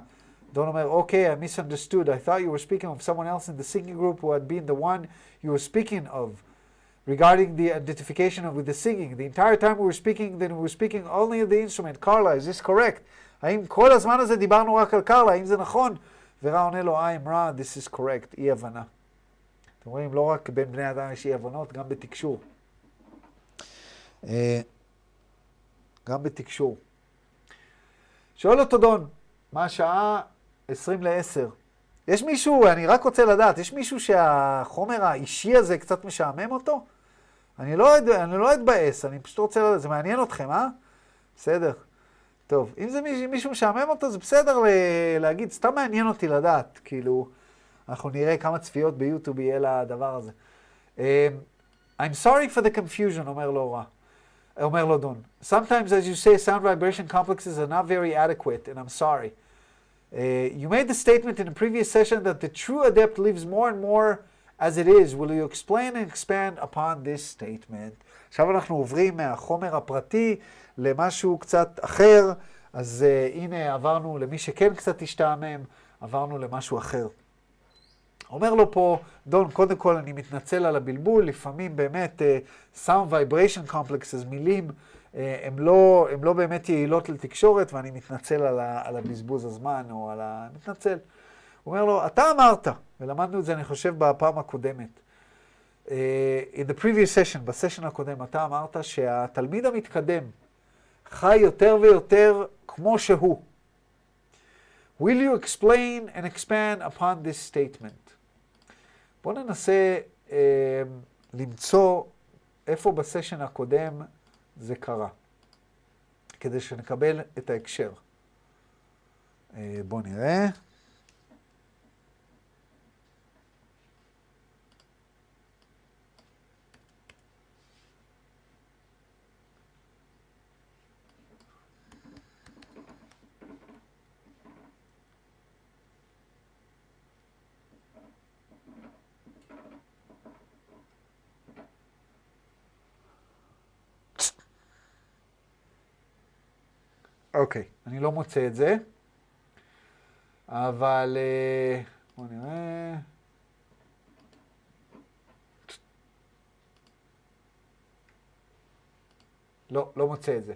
דון אומר, אוקיי, I misunderstood, I thought you were speaking of someone else in the singing group who had been the one you were speaking of. regarding the identification of with the singing. The entire time we were speaking, then we were speaking only of the instrument. Carla, is this correct? האם כל הזמן הזה דיברנו רק על קרלה, האם זה נכון? ורע עונה לו, I'm רע, this is correct, אי הבנה. אתם רואים, לא רק בין בני אדם יש אי הבנות, גם בתקשור. גם בתקשור. שואל אותו דון, מה השעה? 20 ל-10. יש מישהו, אני רק רוצה לדעת, יש מישהו שהחומר האישי הזה קצת משעמם אותו? אני לא, אני לא אתבאס, אני פשוט רוצה לדעת, זה מעניין אתכם, אה? בסדר. טוב, אם זה מישהו, מישהו משעמם אותו, זה בסדר להגיד, סתם מעניין אותי לדעת, כאילו, אנחנו נראה כמה צפיות ביוטיוב יהיה לדבר הזה. Um, I'm sorry for the confusion, אומר לו רע. אומר לו דון. Sometimes, as you say, sound vibration complexes are not very adequate, and I'm sorry. Uh, you made the statement in a previous session that the true adept lives more and more as it is. Will you explain and expand upon this statement? עכשיו אנחנו עוברים מהחומר הפרטי למשהו קצת אחר, אז uh, הנה עברנו למי שכן קצת השתעמם, עברנו למשהו אחר. אומר לו פה, דון, קודם כל אני מתנצל על הבלבול, לפעמים באמת uh, sound vibration complexes, מילים, uh, הן לא, לא באמת יעילות לתקשורת, ואני מתנצל על, ה, על הבזבוז הזמן, או על ה... מתנצל. הוא אומר לו, אתה אמרת, ולמדנו את זה, אני חושב, בפעם הקודמת. Uh, in the previous session, בסשן הקודם, אתה אמרת שהתלמיד המתקדם חי יותר ויותר כמו שהוא. Will you explain and expand upon this statement? בואו ננסה אה, למצוא איפה בסשן הקודם זה קרה, כדי שנקבל את ההקשר. אה, בואו נראה. אוקיי, אני לא מוצא את זה, אבל אה, בואו נראה. לא, לא מוצא את זה.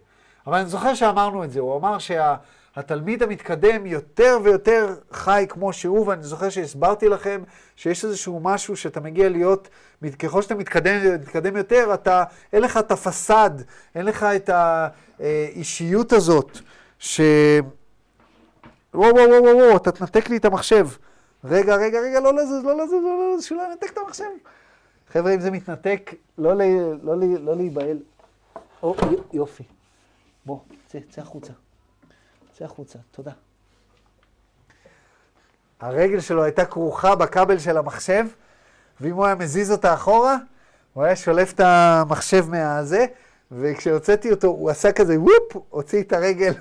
אבל אני זוכר שאמרנו את זה, הוא אמר שהתלמיד שה, המתקדם יותר ויותר חי כמו שהוא, ואני זוכר שהסברתי לכם שיש איזשהו משהו שאתה מגיע להיות, ככל שאתה מתקדם, מתקדם יותר, אתה, אין לך את הפסאד, אין לך את האישיות הזאת, ש... וואו, וואו, וואו, וואו, אתה תנתק לי את המחשב. רגע, רגע, רגע, לא לזוז, לא לזוז, לא לזוז, שלא ינתק את המחשב. חבר'ה, אם זה מתנתק, לא, לא, לא, לא להיבהל. או, יופי. בוא, צא, צא החוצה. צא החוצה, תודה. הרגל שלו הייתה כרוכה בכבל של המחשב, ואם הוא היה מזיז אותה אחורה, הוא היה שולף את המחשב מהזה, וכשהוצאתי אותו, הוא עשה כזה וופ, הוציא את הרגל,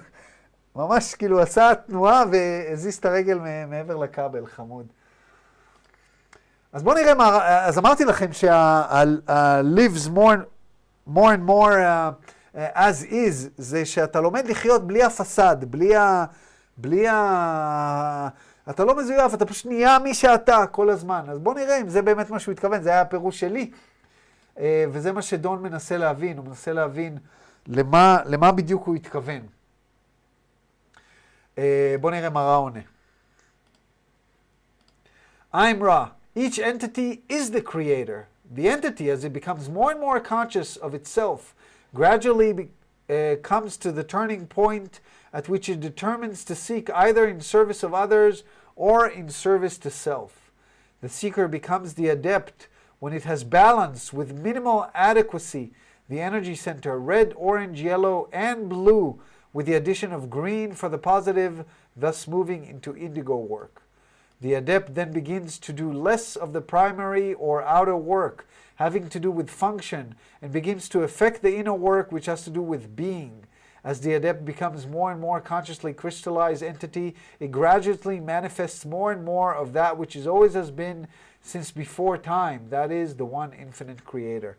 ממש כאילו עשה תנועה והזיז את הרגל מעבר לכבל, חמוד. אז בואו נראה מה, אז אמרתי לכם שה-lives more, more and more uh, as is, זה שאתה לומד לחיות בלי הפסד, בלי ה... בלי ה... אתה לא מזויף, אתה פשוט נהיה מי שאתה כל הזמן. אז בואו נראה אם זה באמת מה שהוא התכוון, זה היה הפירוש שלי. אה, וזה מה שדון מנסה להבין, הוא מנסה להבין למה, למה בדיוק הוא התכוון. אה, בואו נראה מה רע עונה. I'm Ra. Each entity is the creator. The entity, as it becomes more and more conscious of itself, gradually be, uh, comes to the turning point at which it determines to seek either in service of others or in service to self. The seeker becomes the adept when it has balanced with minimal adequacy the energy center red, orange, yellow, and blue, with the addition of green for the positive, thus moving into indigo work. The adept then begins to do less of the primary or outer work, having to do with function, and begins to affect the inner work which has to do with being. As the adept becomes more and more consciously crystallized entity, it gradually manifests more and more of that which is always has been since before time, that is, the one infinite creator.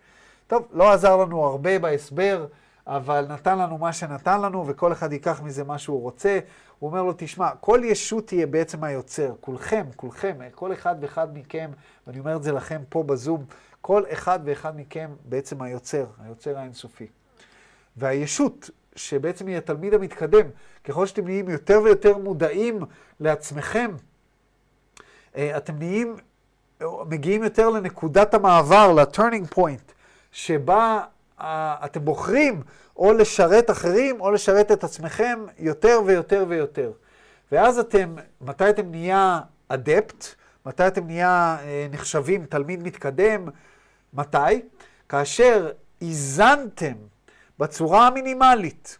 טוב, לא עזר לנו הרבה בהסבר, אבל נתן לנו מה שנתן לנו, וכל אחד ייקח מזה מה שהוא רוצה. הוא אומר לו, תשמע, כל ישות תהיה בעצם היוצר. כולכם, כולכם, כל אחד ואחד מכם, ואני אומר את זה לכם פה בזום, כל אחד ואחד מכם בעצם היוצר, היוצר האינסופי. והישות שבעצם היא התלמיד המתקדם. ככל שאתם נהיים יותר ויותר מודעים לעצמכם, אה, אתם נהיים, מגיעים יותר לנקודת המעבר, ל-turning שבה אתם בוחרים או לשרת אחרים או לשרת את עצמכם יותר ויותר ויותר. ואז אתם, מתי אתם נהיה אדפט? מתי אתם נהיה uh, נחשבים תלמיד מתקדם? מתי? כאשר איזנתם בצורה המינימלית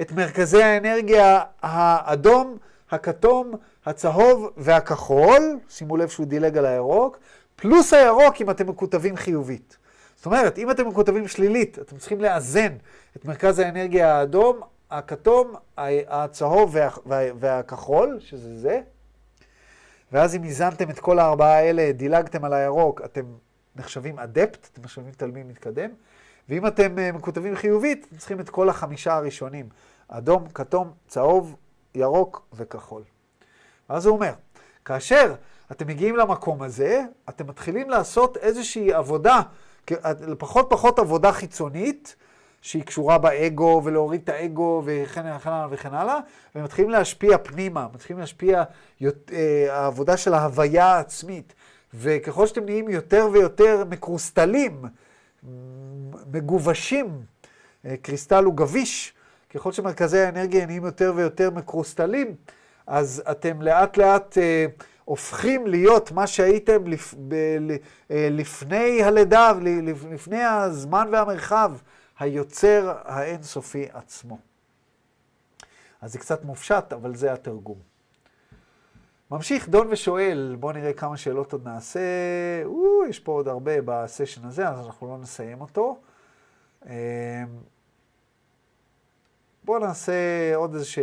את מרכזי האנרגיה האדום, הכתום, הצהוב והכחול, שימו לב שהוא דילג על הירוק, פלוס הירוק אם אתם מקוטבים חיובית. זאת אומרת, אם אתם מקוטבים שלילית, אתם צריכים לאזן את מרכז האנרגיה האדום, הכתום, הצהוב וה, וה, והכחול, שזה זה, ואז אם איזנתם את כל הארבעה האלה, דילגתם על הירוק, אתם נחשבים אדפט, אתם נחשבים תלמיד מתקדם. ואם אתם אה, מקוטבים חיובית, אתם צריכים את כל החמישה הראשונים. אדום, כתום, צהוב, ירוק וכחול. אז הוא אומר, כאשר אתם מגיעים למקום הזה, אתם מתחילים לעשות איזושהי עבודה, פחות פחות עבודה חיצונית, שהיא קשורה באגו, ולהוריד את האגו, וכן הלאה וכן הלאה, ומתחילים להשפיע פנימה, מתחילים להשפיע אה, העבודה של ההוויה העצמית. וככל שאתם נהיים יותר ויותר מקרוסטלים, מגובשים, אה, קריסטל הוא גביש, ככל שמרכזי האנרגיה נהיים יותר ויותר מקרוסטלים, אז אתם לאט לאט אה, הופכים להיות מה שהייתם לפ, ב, אה, לפני הלידה, לפני הזמן והמרחב, היוצר האינסופי עצמו. אז זה קצת מופשט, אבל זה התרגום. ממשיך דון ושואל, בואו נראה כמה שאלות עוד נעשה. או, יש פה עוד הרבה בסשן הזה, אז אנחנו לא נסיים אותו. אמ, בואו נעשה עוד איזה ש...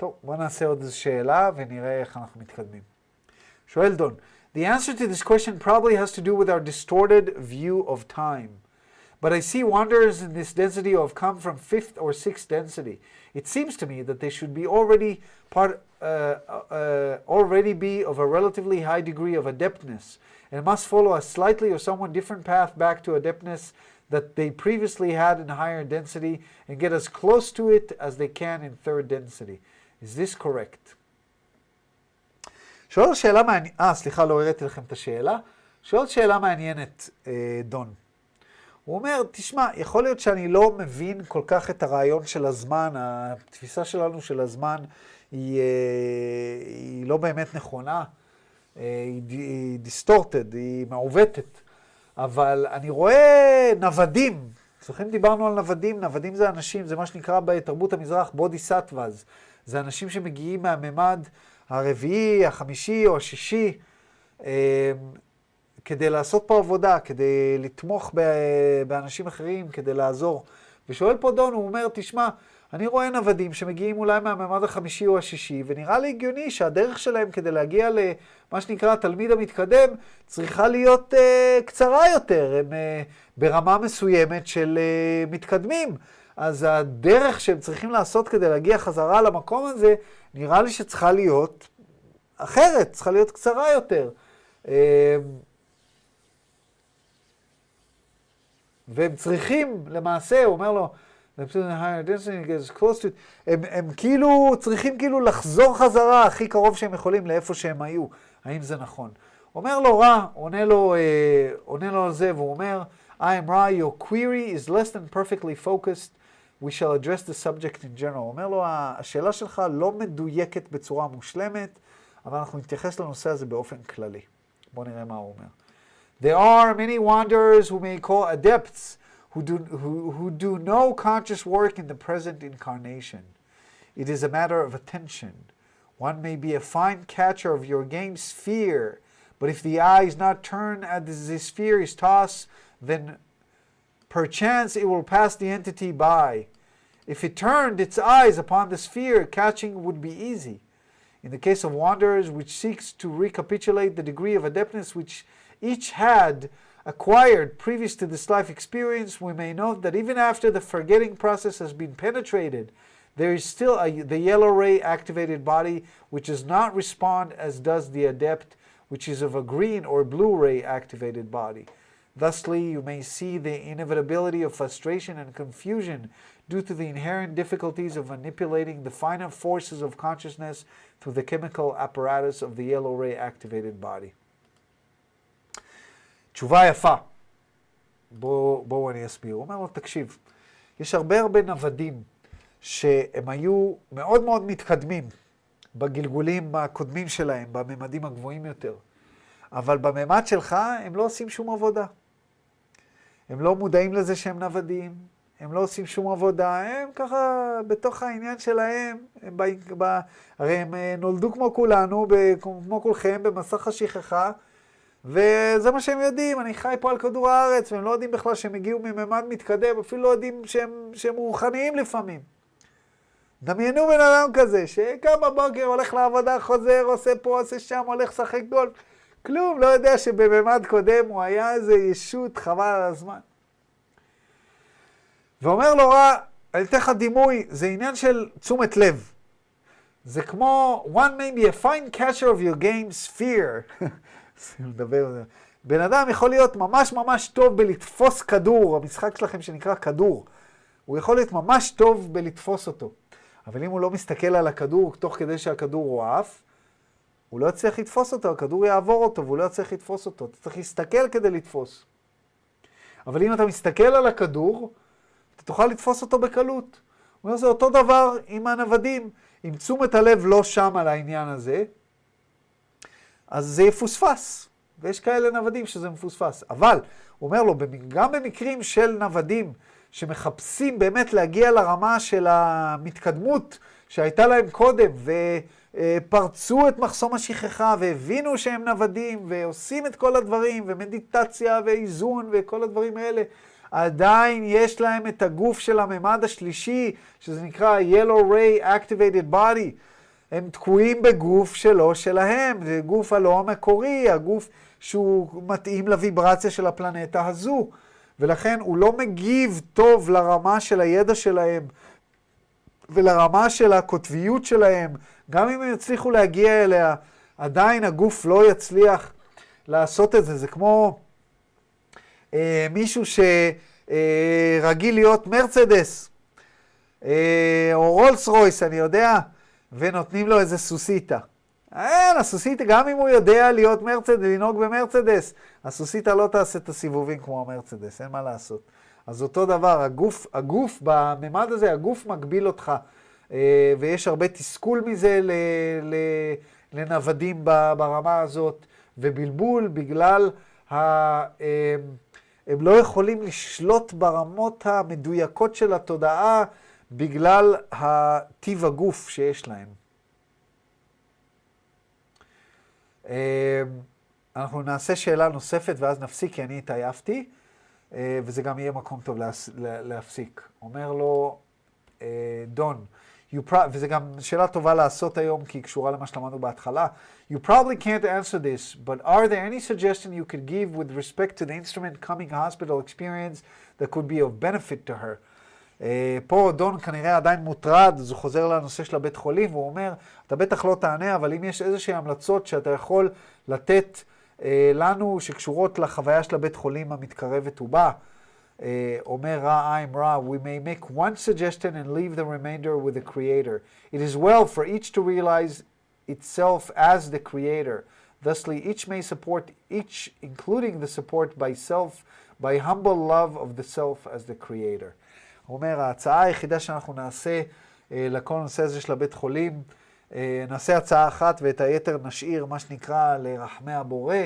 טוב, בואו נעשה עוד איזו שאלה ונראה איך אנחנו מתקדמים. שואל דון, The answer to this question probably has to do with our distorted view of time. But I see wonders in this density of come from fifth or sixth density. It seems to me that they should be already part, uh, uh, already be of a relatively high degree of adeptness, and must follow a slightly or somewhat different path back to adeptness that they previously had in higher density, and get as close to it as they can in third density. Is this correct? שואל שאלה מעניינת, אה, סליחה, לא הראיתי לכם את השאלה. שואל שאלה מעניינת, אה, דון. הוא אומר, תשמע, יכול להיות שאני לא מבין כל כך את הרעיון של הזמן, התפיסה שלנו של הזמן היא, אה, היא לא באמת נכונה, אה, היא, היא דיסטורטד, היא מעוותת, אבל אני רואה נוודים זוכרים דיברנו על נוודים? נוודים זה אנשים, זה מה שנקרא בתרבות המזרח בודי סטוואז. זה אנשים שמגיעים מהממד הרביעי, החמישי או השישי, אה, כדי לעשות פה עבודה, כדי לתמוך באנשים אחרים, כדי לעזור. ושואל פה דון, הוא אומר, תשמע, אני רואה נוודים שמגיעים אולי מהממד החמישי או השישי, ונראה לי הגיוני שהדרך שלהם כדי להגיע למה שנקרא התלמיד המתקדם, צריכה להיות uh, קצרה יותר. הם uh, ברמה מסוימת של uh, מתקדמים. אז הדרך שהם צריכים לעשות כדי להגיע חזרה למקום הזה, נראה לי שצריכה להיות אחרת, צריכה להיות קצרה יותר. והם צריכים, למעשה, הוא אומר לו, הם, הם כאילו צריכים כאילו לחזור חזרה הכי קרוב שהם יכולים לאיפה שהם היו. האם זה נכון? אומר לו רע, עונה לו, אה, עונה לו על זה, והוא אומר, I am Ra, your query is less than perfectly focused, we shall address the subject in general. הוא אומר לו, השאלה שלך לא מדויקת בצורה מושלמת, אבל אנחנו נתייחס לנושא הזה באופן כללי. בואו נראה מה הוא אומר. There are many wanderers who may call adepts who do, who, who do no conscious work in the present incarnation. It is a matter of attention. One may be a fine catcher of your game sphere, but if the eye is not turned as the sphere is tossed, then perchance it will pass the entity by. If it turned its eyes upon the sphere, catching would be easy. In the case of wanderers, which seeks to recapitulate the degree of adeptness which each had acquired previous to this life experience, we may note that even after the forgetting process has been penetrated, there is still a, the yellow ray activated body which does not respond as does the adept, which is of a green or blue ray activated body. Thusly, you may see the inevitability of frustration and confusion due to the inherent difficulties of manipulating the finer forces of consciousness through the chemical apparatus of the yellow ray activated body. תשובה יפה. בואו בוא אני אסביר. הוא אומר לו, תקשיב, יש הרבה הרבה נוודים שהם היו מאוד מאוד מתקדמים בגלגולים הקודמים שלהם, בממדים הגבוהים יותר. אבל בממד שלך הם לא עושים שום עבודה. הם לא מודעים לזה שהם נוודים, הם לא עושים שום עבודה, הם ככה בתוך העניין שלהם, הם באים, ב, הרי הם אה, נולדו כמו כולנו, כמו כולכם, במסך השכחה, וזה מה שהם יודעים, אני חי פה על כדור הארץ, והם לא יודעים בכלל שהם הגיעו מממד מתקדם, אפילו לא יודעים שהם, שהם רוחניים לפעמים. דמיינו בן אדם כזה, שקם בבוקר, הולך לעבודה, חוזר, עושה פה, עושה שם, הולך לשחק גול, כלום, לא יודע שבממד קודם הוא היה איזה ישות, חבל על הזמן. ואומר לו רע, אני אתן לך דימוי, זה עניין של תשומת לב. זה כמו, one may be a fine catcher of your game sphere. [LAUGHS] בן אדם יכול להיות ממש ממש טוב בלתפוס כדור, המשחק שלכם שנקרא כדור. הוא יכול להיות ממש טוב בלתפוס אותו. אבל אם הוא לא מסתכל על הכדור תוך כדי שהכדור הוא עף, הוא לא יצליח לתפוס אותו, הכדור יעבור אותו והוא לא יצליח לתפוס אותו. אתה צריך להסתכל כדי לתפוס. אבל אם אתה מסתכל על הכדור, אתה תוכל לתפוס אותו בקלות. הוא אומר, זה אותו דבר עם הנוודים. אם תשומת הלב לא שם על העניין הזה, אז זה יפוספס. ויש כאלה נוודים שזה מפוספס. אבל, הוא אומר לו, גם במקרים של נוודים שמחפשים באמת להגיע לרמה של המתקדמות שהייתה להם קודם, ופרצו את מחסום השכחה, והבינו שהם נוודים, ועושים את כל הדברים, ומדיטציה, ואיזון, וכל הדברים האלה, עדיין יש להם את הגוף של הממד השלישי, שזה נקרא Yellow Ray Activated Body. הם תקועים בגוף שלא שלהם, זה גוף הלא המקורי, הגוף שהוא מתאים לוויברציה של הפלנטה הזו. ולכן הוא לא מגיב טוב לרמה של הידע שלהם ולרמה של הקוטביות שלהם. גם אם הם יצליחו להגיע אליה, עדיין הגוף לא יצליח לעשות את זה. זה כמו אה, מישהו שרגיל אה, להיות מרצדס, אה, או רולס רויס, אני יודע, ונותנים לו איזה סוסיתא. אין, הסוסיתא, גם אם הוא יודע להיות מרצדס, לנהוג במרצדס, הסוסיתא לא תעשה את הסיבובים כמו המרצדס, אין מה לעשות. אז אותו דבר, הגוף, הגוף בממד הזה, הגוף מגביל אותך, ויש הרבה תסכול מזה ל, ל, לנוודים ברמה הזאת, ובלבול בגלל ה... אה, הם לא יכולים לשלוט ברמות המדויקות של התודעה בגלל הטיב הגוף שיש להם. אה, אנחנו נעשה שאלה נוספת ואז נפסיק, כי אני התעייפתי, אה, וזה גם יהיה מקום טוב להפסיק. אומר לו, אה, דון, you וזו גם שאלה טובה לעשות היום, כי היא קשורה למה שלמדנו בהתחלה. You probably can't answer this, but are there any suggestion you could give with respect to the instrument coming hospital experience that could be of benefit to her? Uh, פה דון כנראה עדיין מוטרד, אז הוא חוזר לנושא של הבית חולים, והוא אומר, אתה בטח לא תענה, אבל אם יש איזושהי המלצות שאתה יכול לתת uh, לנו שקשורות לחוויה של הבית חולים המתקרבת ובא, uh, אומר רע I'm רע, we may make one suggestion and leave the remainder with the creator. It is well for each to realize itself as the creator. Thusly, each may support each, including the support by self, by humble love of the self as the creator. הוא אומר, ההצעה היחידה שאנחנו נעשה אה, לכל הנושא הזה של הבית חולים, אה, נעשה הצעה אחת ואת היתר נשאיר, מה שנקרא, לרחמי הבורא.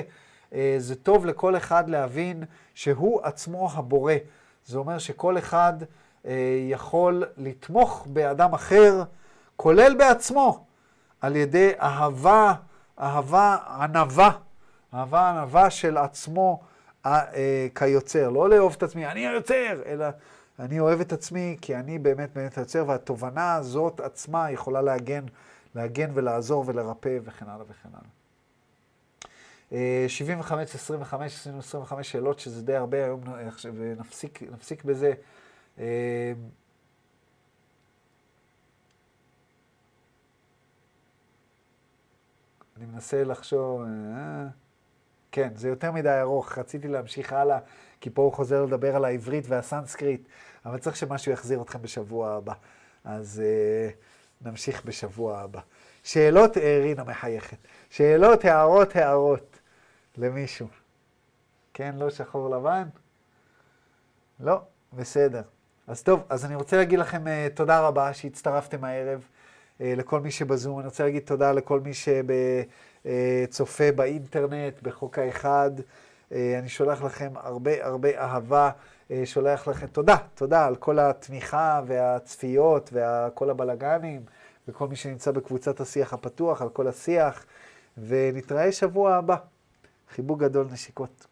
אה, זה טוב לכל אחד להבין שהוא עצמו הבורא. זה אומר שכל אחד אה, יכול לתמוך באדם אחר, כולל בעצמו, על ידי אהבה, אהבה ענווה, אהבה ענווה של עצמו אה, כיוצר. לא לאהוב את עצמי, אני היוצר, אלא אני אוהב את עצמי כי אני באמת באמת היוצר, והתובנה הזאת עצמה יכולה להגן, להגן ולעזור ולרפא וכן הלאה וכן הלאה. 75, 25, 25 שאלות, שזה די הרבה היום, ונפסיק נפסיק בזה. אה, אני מנסה לחשוב, אה, כן, זה יותר מדי ארוך, רציתי להמשיך הלאה, כי פה הוא חוזר לדבר על העברית והסנסקריט, אבל צריך שמשהו יחזיר אתכם בשבוע הבא. אז אה, נמשיך בשבוע הבא. שאלות, אה, רינה מחייכת. שאלות, הערות, הערות למישהו. כן, לא שחור לבן? לא, בסדר. אז טוב, אז אני רוצה להגיד לכם uh, תודה רבה שהצטרפתם הערב, uh, לכל מי שבזום. אני רוצה להגיד תודה לכל מי שצופה uh, באינטרנט, בחוק האחד. Uh, אני שולח לכם הרבה הרבה אהבה, uh, שולח לכם תודה, תודה על כל התמיכה והצפיות וכל הבלגנים, וכל מי שנמצא בקבוצת השיח הפתוח, על כל השיח, ונתראה שבוע הבא. חיבוק גדול, נשיקות.